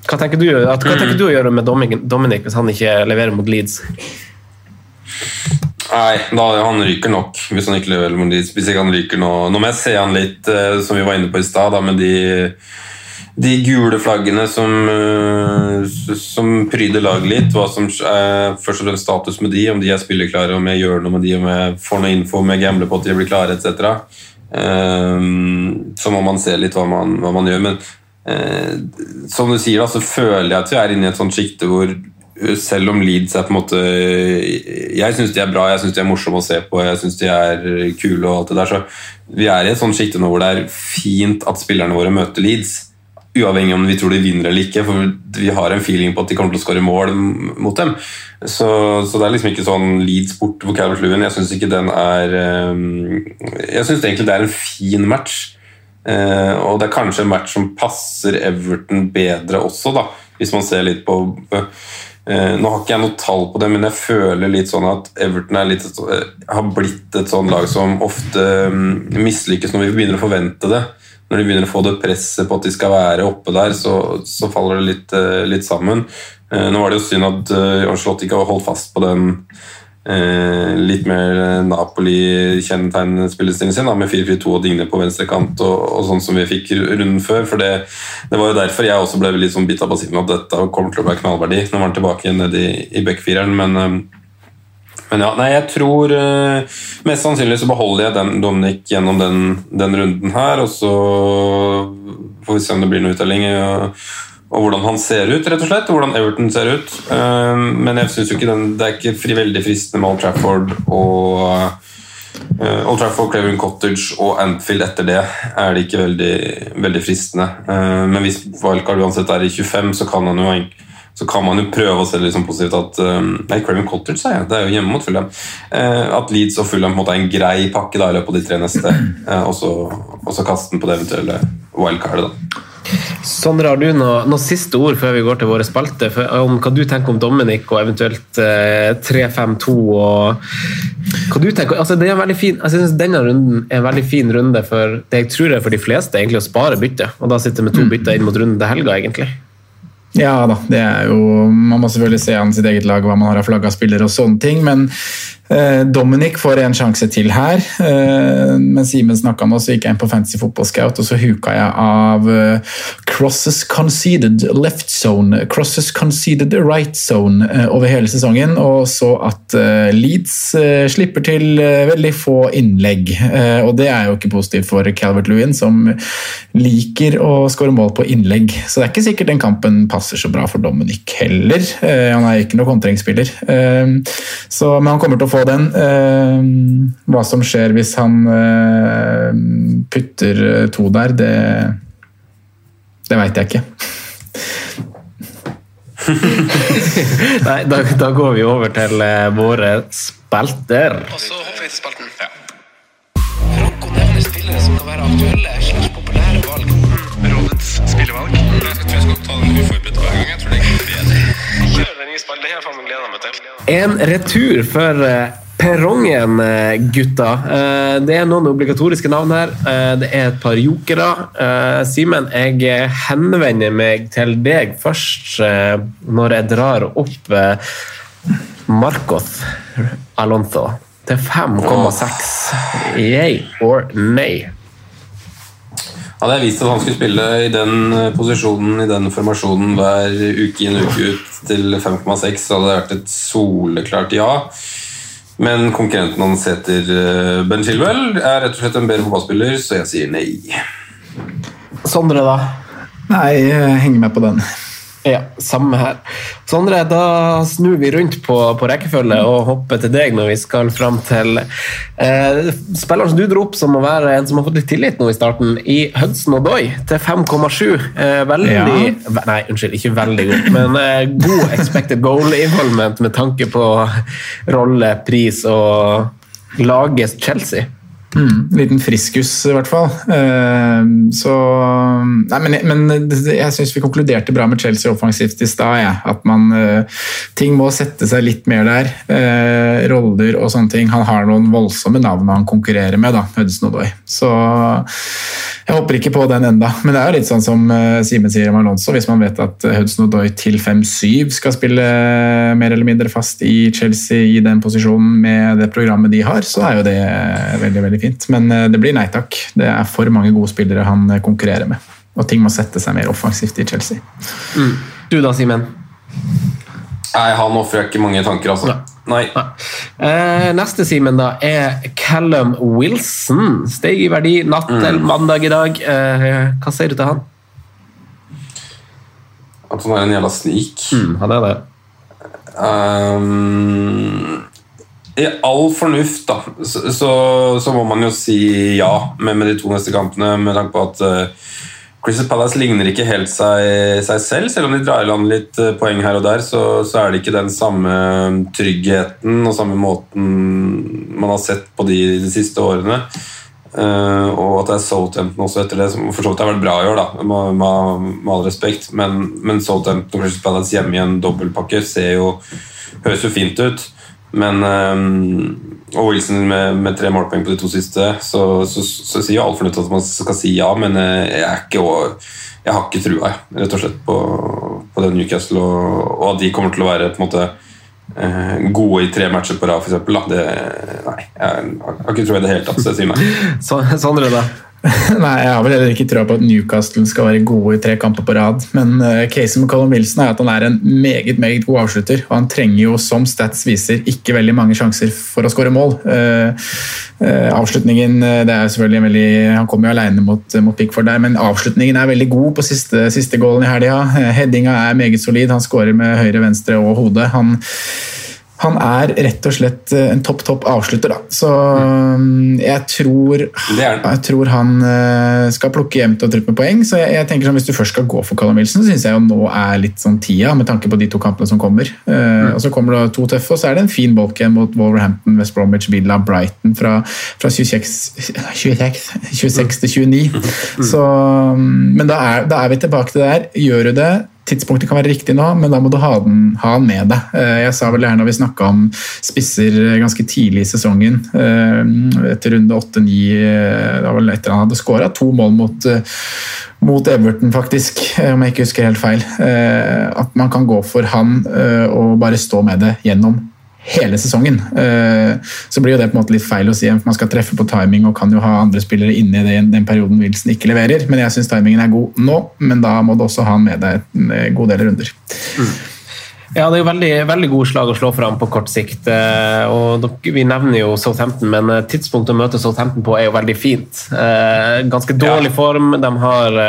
Hva tenker du, hva tenker du å gjøre med Dominic hvis han ikke leverer mot Leeds? Nei, da, han ryker nok hvis han ikke leverer mot Leeds. Hvis ikke han ryker nå Nå jeg se han litt, eh, som vi var inne på i stad, med de, de gule flaggene som, eh, som pryder laget litt. Hva som er først og fremst status med de, om de er spilleklare, om jeg gjør noe med de, om jeg får noe info, om jeg gambler på at de blir klare, etc. Um, så må man se litt hva man, hva man gjør. Men eh, som du sier, da, så føler jeg at vi er inne i et sånt sjikte hvor eh, selv om Leeds er på en måte Jeg syns de er bra, jeg syns de er morsomme å se på, jeg syns de er kule og alt det der, så vi er i et sånt sjikte nå hvor det er fint at spillerne våre møter Leeds. uavhengig om vi tror de vinner eller ikke, for vi har en feeling på at de kommer til å skåre mål mot dem. Så, så, det er liksom ikke sånn Leeds bort på Calvert Lewin. Jeg syns ikke den er eh, Jeg syns egentlig det er en fin match. Eh, og det er kanskje en match som passer Everton bedre også, da, hvis man ser litt på Eh, nå har ikke jeg noe tall på det, men jeg føler litt sånn at Everton litt, eh, har blitt et sånn lag som ofte um, mislykkes når vi begynner å forvente det. Når de begynner å få det presset på at de skal være oppe der, så, så faller det litt, litt sammen. Nå var det jo synd at Ancelotti ikke har holdt fast på den Eh, litt mer Napoli-kjennetegnspillestilen sin, da, med 4-4-2 og Digne på venstre kant, og, og, sånn som vi fikk runden før. for Det, det var jo derfor jeg også ble litt sånn bitt av basillen at dette kommer til å være knallverdi. når man er tilbake nede i, i backfireren, men, eh, men ja, nei, jeg tror eh, Mest sannsynlig så beholder jeg den Dominic gjennom den, den runden her, og så får vi se om det blir noe uttelling. Uh, og hvordan han ser ut, rett og slett, og hvordan Everton ser ut. Eh, men jeg synes jo ikke den, det er ikke veldig fristende med Old Trafford og uh, Old Trafford, Clavering Cottage og Anfield etter det er det ikke veldig, veldig fristende. Uh, men hvis Wildcard uansett er i 25, så kan, han jo, så kan man jo prøve å se det sånn positivt at uh, Nei, Craven Cottage, sa jeg. Det er jo hjemme mot Fulham. at Leeds og Fulham er en grei pakke da, i løpet av de tre neste, og så, og så kaste den på det eventuelle wildcardet. da. Sondre, har du noen noe siste ord før vi går til våre spalter om hva du tenker om Dominic og eventuelt eh, 3-5-2 og hva du tenker? Altså, det er en veldig fin, jeg synes Denne runden er en veldig fin runde for det jeg tror er for de fleste egentlig å spare bytte, og da sitte med to mm. bytter inn mot runden til helga, egentlig. Ja da, det er jo Man må selvfølgelig se an sitt eget lag, hva man har av flagga spillere og sånne ting, men Eh, Dominic får en sjanse til her. Eh, mens Simen snakka med oss, gikk jeg inn på Fantasy Football Scout og så huka jeg av eh, crosses conceded left zone, crosses conceded right zone over hele sesongen, og så at Leeds slipper til veldig få innlegg. Og det er jo ikke positivt for Calvert Lewin, som liker å skåre mål på innlegg. Så det er ikke sikkert den kampen passer så bra for Dominic heller. Han er ikke noen kontringsspiller. Men han kommer til å få den. Eh, hva som skjer hvis han eh, putter eh, to der, det, det veit jeg ikke. Nei, da, da, går vi over til våre spalter. Og så hopper vi til spalten. Franco nevner spillere som kan være aktuelle slags populære valg. Rådets spillevalg. Jeg tror jeg skal ta den Spalten. Det har jeg faen meg gleda meg til. En retur for eh, perrongen, eh, gutta. Eh, det er noen obligatoriske navn her. Det er et par jokere. Simen, jeg henvender meg til deg først når jeg drar opp Marcos Alonso til 5,6. Yay or nay? Hadde jeg visst at han skulle spille i den posisjonen i den formasjonen hver uke inn uke ut til 5,6, så hadde det vært et soleklart ja. Men konkurrenten hans heter eh, Ben Chilwell, er rett og slett en bedre fotballspiller, så jeg sier nei. Sondre, da? Nei, jeg henger med på den. Ja, samme her. Sondre, da snur vi rundt på, på rekkefølge og hopper til deg når vi skal fram til eh, spilleren som du dro opp som må være en som har fått litt tillit nå i starten, i Hudson og Doy til 5,7. Eh, veldig ja. Nei, unnskyld, ikke veldig godt, men eh, god expected goal involvement med tanke på rolle, pris og lages Chelsea. Mm, liten friskus, i hvert fall. Uh, så Nei, men, men jeg syns vi konkluderte bra med Chelsea offensivt i stad. Ja. At man uh, Ting må sette seg litt mer der. Uh, roller og sånne ting. Han har noen voldsomme navn han konkurrerer med, da, Hudson. Så jeg håper ikke på den enda. Men det er jo litt sånn som uh, Simen sier om Alonso. Hvis man vet at Hudson Odoi til 5-7 skal spille mer eller mindre fast i Chelsea i den posisjonen med det programmet de har, så er jo det veldig, veldig fint. Men uh, det blir nei takk. Det er for mange gode spillere han uh, konkurrerer med. Og ting må sette seg mer offensivt i Chelsea. Mm. Du da, Simen? Nei, han ofrer ikke mange tanker, altså. Nei. Nei. Eh, neste Simen da er Callum Wilson. Steg i verdi natt mm. til mandag i dag. Eh, hva sier du til han? At han er en jævla snik. Mm, han er det. Um, I all fornuft, da, så, så, så, må man jo si ja med, med de to neste kampene, med tanke på at uh, Crystal Palace ligner ikke helt seg, seg selv. Selv om de drar i land litt eh, poeng her og der, så, så, er det ikke den samme tryggheten og samme måten man har sett på de de siste årene. Uh, og at det er Southampton også etter det, som for så vidt har vært bra i år, da, med, med, med all respekt. Men, men Southampton og Crystal Palace hjemme i en dobbeltpakke ser jo, høres jo fint ut. Men um, Og Wilson med, med, tre målpoeng på de to siste, så, så, så, sier jo alt fornuftig at man skal si ja, men eh, jeg ikke jeg har ikke trua rett og slett på, på den Newcastle, og, og, at de kommer til å være på en måte eh, gode i tre matcher på rad, f.eks. Nei, jeg har ikke trua i det hele tatt, så jeg sier nei. Sondre, da? Nei, jeg har vel heller ikke trua på at Newcastle skal være gode i tre kamper på rad. Men uh, casen med Colin Wilson er at han er en meget meget god avslutter. Og han trenger jo, som Stats viser, ikke veldig mange sjanser for å skåre mål. Uh, uh, avslutningen det er selvfølgelig veldig, Han kommer jo alene mot, mot Pickford der, men avslutningen er veldig god på siste, siste goalen i helga. Headinga er meget solid. Han skårer med høyre, venstre og hode. Han han er rett og slett eh, en topp, topp avslutter, da. Så mm, jeg tror, jeg tror han eh, skal plukke jevnt og trutt med poeng. Så jeg, jeg, tenker sånn, Hvis du først skal gå for Callum Wilson, så syns jeg jo nå er litt sånn tida, med tanke på de to kampene som kommer. Eh, mm. Og Så kommer det to tøffe, og så er det en fin bolk igjen mot Wolverhampton, West Bromwich, Villa, Brighton fra, fra 26, 26, 26, til 29. Mm. Så, mm, men da er, da er vi tilbake til det der. Gjør du det tidspunktet kan være riktig nå, men da må du ha den, ha den med deg. Eh, jeg sa vel her når vi snakka om spisser ganske tidlig i sesongen, eh, etter runde 8-9 eh, Da var etter han hadde skåra to mål mot, mot Everton, faktisk, om jeg ikke husker helt feil. At man kan gå for han og bare stå med det gjennom hele sesongen. Eh, så blir jo det på en måte litt feil å si, for man skal treffe på timing og kan jo ha andre spillere inne i den perioden Wilson ikke leverer. Men jeg syns timingen er god nå, men da må du også ha han med deg en eh, god del runder. Mm. Ja, det er jo veldig, veldig gode slag å slå fram på kort sikt. Eh, og Vi nevner jo Southampton, men tidspunktet å møte Southampton på er jo veldig fint. Ganske dårlig form. De har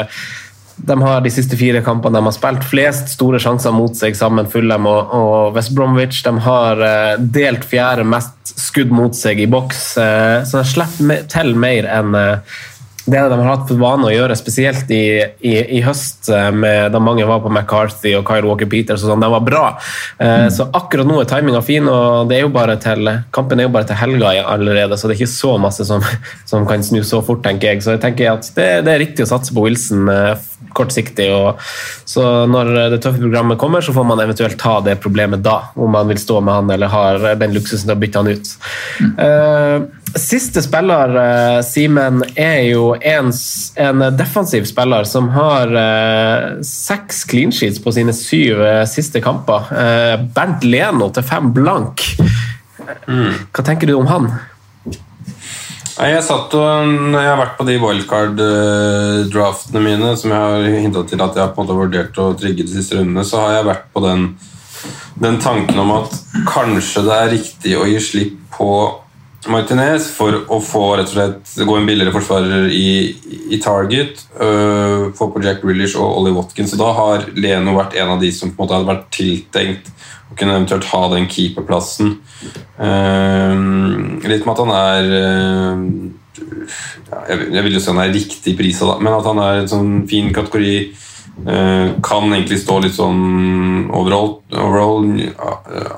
de har de siste fire kampene de har spilt flest store sjanser mot seg sammen, Fulham og, og West Bromwich. De har uh, delt fjerde mest skudd mot seg i boks, uh, så de slipper til mer enn uh, det de har hatt for vane å gjøre, spesielt i, i, i høst, med, da mange var på McCarthy og Kyle Walker Peters og sånn, de var bra. Mm. Så akkurat nå er timinga fin, og det er til, kampen er jo bare til helga allerede, så det er ikke så masse som, som kan snu så fort, tenker jeg. Så jeg tenker at det, det er riktig å satse på Wilson kortsiktig. Og, så når det tøffe programmet kommer, så får man eventuelt ta det problemet da. Om man vil stå med han eller har den luksusen til å bytte han ut. Mm. Uh, siste spiller, uh, Simen, er jo en, en, defensiv spiller som har uh, seks clean sheets på sine syv siste kamper. Bernt Leno til fem blank. Mm. Hva tenker du om han? Jeg satt og, Når jeg har vært på de wildcard-draftene mine, som jeg har hinta til at jeg har på en måte vurdert å trigge de siste rundene, så har jeg vært på den, den tanken om at kanskje det er riktig å gi slipp på Martinez for å få rett og slett gå en billigere forsvarer i, i Target. Uh, få på Jack Rillish og Ollie Watkins. Og da har Leno vært en av de som på en måte hadde vært tiltenkt å kunne eventuelt ha den keeperplassen. Uh, litt med at han er uh, Jeg vil jo si han er riktig prisa, da, men at han er en sånn fin kategori. Uh, kan egentlig stå litt sånn overall. overall.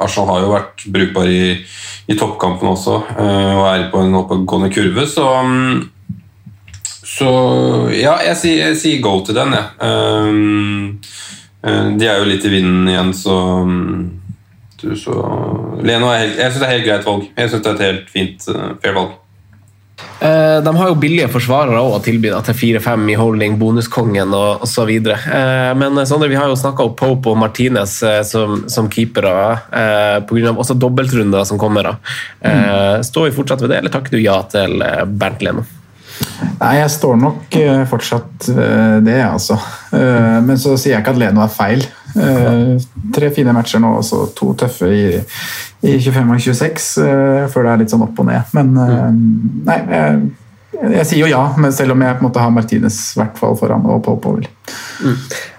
Arsenal har jo vært brukbar i, i toppkampen også, og er på en oppegående kurve, så um, så ja, jeg sier, jeg sier go til den, jeg. Ja. De er jo litt i vinden igjen, så um, så Leno er helt, jeg syns det er helt greit valg. Jeg synes det er et helt fint, fair valg. Uh, de har jo billige forsvarere å tilby da, til 4-5 i holding, bonuskongen og osv. Uh, men Sondre, vi har jo snakka om Pope og Martinez uh, som, som keepere uh, pga. også dobbeltrunder som kommer. da. Uh, står vi fortsatt ved det, eller takker du ja til Bernt Leno? Nei, jeg står nok fortsatt det, altså. Men så sier jeg ikke at Leno er feil. Eh, tre fine matcher nå, og så to tøffe i, i 25 og 26, eh, før det er litt sånn opp og ned. Men eh, nei, jeg, jeg sier jo ja, men selv om jeg på en måte har Martinez hvert fall foran og Popovic. Mm.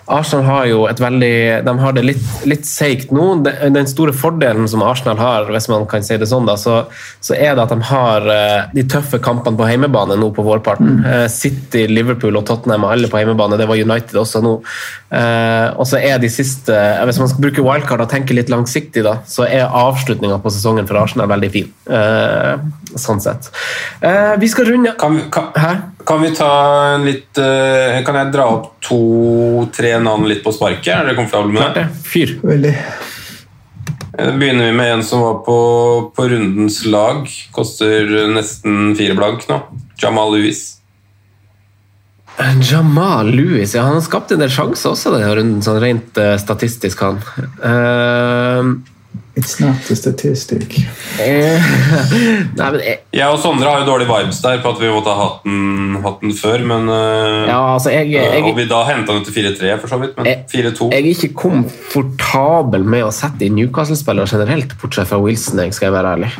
Arsenal har jo et veldig De har det litt, litt seigt nå. Den store fordelen som Arsenal har, hvis man kan si det sånn, da, så, så er det at de har eh, de tøffe kampene på heimebane nå på vårparten. Mm. City, Liverpool og Tottenham er alle på heimebane. Det var United også nå. Eh, og så er de siste eh, Hvis man skal bruke wildcard og tenke litt langsiktig, da, så er avslutninga på sesongen for Arsenal veldig fin. Eh, sånn sett. Eh, vi skal runde Kan, kan, kan, kan vi ta en litt eh, Kan jeg dra opp to-tre navn litt på sparket? Er dere komfortable med det? Fyr. Veldig. Da Begynner vi med en som var på, på rundens lag. Koster nesten fire blank nå. Jamal Lewis. Jamal Lewis ja, han har skapt en del sjanser også denne runden, sånn rent uh, statistisk. han. Eh, It's not a statistic. eh, Nei, men jeg, Jeg og Sondre har jo dårlige vibes der på at vi måtte ha hatt den, hatt den før, men eh, Ja, altså, jeg- jeg- Og vi da henta den til 4-3, for så vidt, men 4-2 jeg er ikke komfortabel med å sette inn Newcastle-spillere generelt, bortsett fra Wilson, jeg skal være ærlig.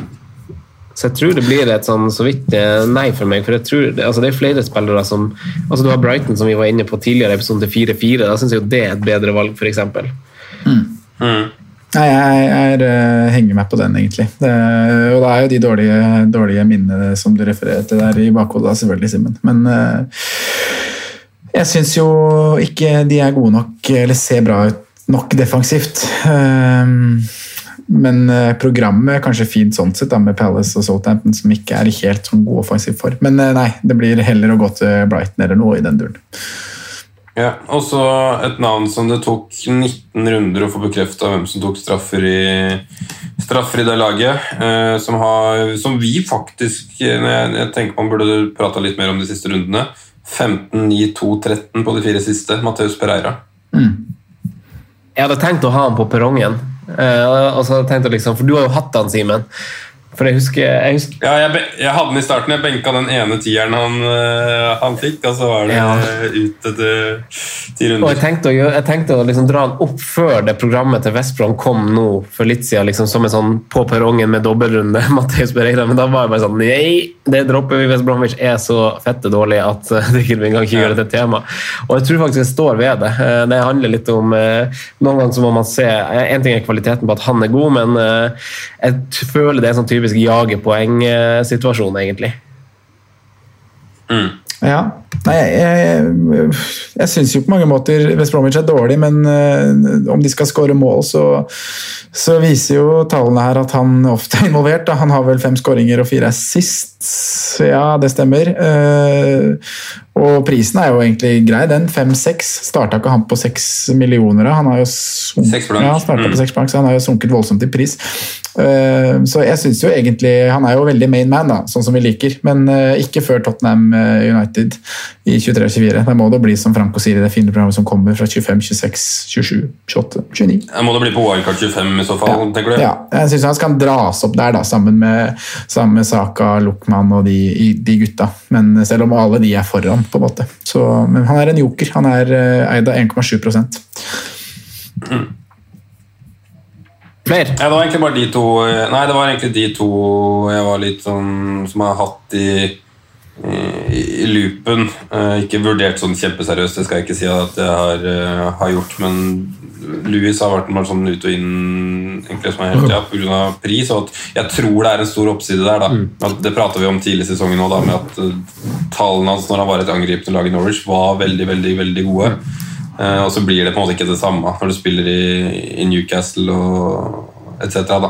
Så jeg tror det blir et sånn så vidt eh, nei for meg. For jeg tror, altså det er flere spillere som altså Du har Brighton, som vi var inne på tidligere, episode 4-4. Da syns jeg jo det er et bedre valg, f.eks. Nei, jeg, jeg er, henger meg på den, egentlig. Det, og det er jo de dårlige, dårlige minnene som du refererer til der i bakhodet, selvfølgelig, Simen. Men uh, jeg syns jo ikke de er gode nok, eller ser bra ut nok defensivt. Um, men eh, programmet er kanskje fint sånn sett, da, med Palace og Southampton, som ikke er i helt sånn god offensiv for. Men eh, nei, det blir heller å gå til Brighton eller noe i den duren. Ja, og så et navn som det tok 19 runder å få bekrefta hvem som tok straffer i, straffer i det laget. Eh, som, har, som vi faktisk eh, jeg, jeg tenker man burde prata litt mer om de siste rundene. 15-9-2-13 på de fire siste. Mateus Pereira. Jeg hadde tenkt å ha han på perrongen. Eh, og så hadde jeg tenkt å liksom, For du har jo hatt han, Simen. For jeg husker, jeg husker Ja, jeg, jeg hadde den i starten. Jeg benka den ene tieren han, eh, han fikk, og så var det Ja. ut etter ti Og jeg tenkte å, jeg tenkte å liksom dra den opp før det programmet til Vestbrom kom nå for litt siden, liksom som en sånn på perrongen med dobbeltrunde. Mateus Bereira, Men da var jeg bare sånn Nei, det dropper vi hvis Bromwich er så fette dårlig at eh, det ikke vi kan ikke gjøre det til tema. Og jeg tror faktisk jeg står ved det. Eh, Det handler litt om Noen ganger så må man se En ting er kvaliteten på at han er god, men jeg føler det er sånn sånn typisk jagepoeng-situasjon, egentlig. Ja. Nei, jeg, jeg, jeg syns jo på mange måter West Bromwich er dårlig, men eh, om de skal skåre mål, så, så viser jo tallene her at han ofte er involvert. Da. Han har vel fem skåringer og fire assist. Ja, det stemmer. Eh, og prisen er jo egentlig grei, den. Fem-seks. Starta ikke han på seks millioner? Han har jo sunket, ja, han Mm. på seks blank, så han har jo sunket voldsomt i pris. Eh, Så jeg synes jo egentlig Han er jo veldig main man, da, sånn som vi liker, men eh, ikke før Tottenham eh, United i 23-24. Da må det bli som Franco sier i det fine programmet som kommer fra 25, 26, 27, 28, 29. Jeg må det bli på Wildcard 25 i så fall, tenker du? Ja, jeg syns han skal dras opp der, da, sammen med, sammen med Saka, Luchman og de, de gutta. Men selv om alle de er foran, på en måte. Så, men han er en joker. Han er eid av 1,7 Flere? Ja, det var egentlig bare de to eh, Nei, det var egentlig de to jeg var litt sånn Som jeg har hatt i, i, i loopen. Eh, ikke vurdert sånn kjempeseriøst, det skal jeg ikke si at jeg har, eh, har gjort, men Louis har vært bare sånn ut og inn egentlig som er helt, ja, pga. pris. Og at jeg tror det er en stor oppside der. da at Det prata vi om tidlig i sesongen òg, med at tallene hans når han var et angripende lag i Norwich, var veldig, veldig, veldig gode. Eh, og så blir det på en måte ikke det samme når du spiller i, i Newcastle og etc. da.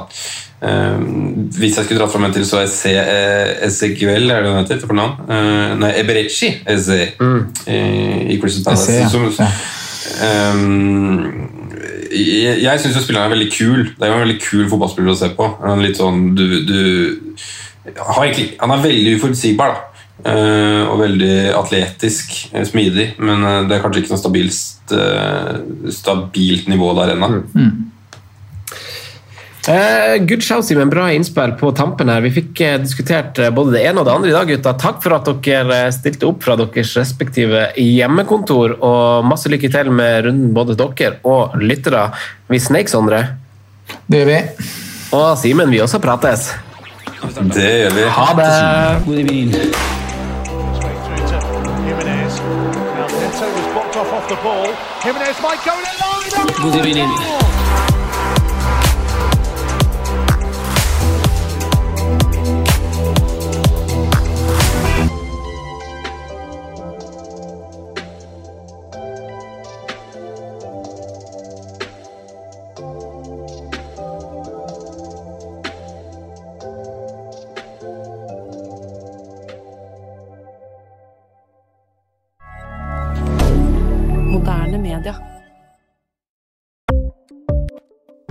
Eh, hvis jeg skulle dratt fram en til, så er C- eh, Ezequiel er det han heter? Eh, nei, Eberechi Eze mm. i Crystal Palace. Eze, ja. Som. Ehm, jeg jeg syns spilleren er veldig kul. Det er jo en veldig kul fotballspiller å se på. Han er litt sånn du, du Han er veldig uforutsigbar. da og veldig atletisk, eh, smidig. Men eh, det er kanskje ikke noe stabilt, eh, stabilt nivå der ennå. Eh, good show, Simen. Bra innspill på tampen her. Vi fikk uh, diskutert uh, både det ene og det andre i dag, gutta. Takk for at dere eh, stilte opp fra deres respektive hjemmekontor. Og masse lykke til med runden, både dere og lyttere. Vi snakes, Sondre. Det gjør vi. Og Simen, vi også prates. Det gjør vi. Ha det! God evening. Jimenez might go in. God evening.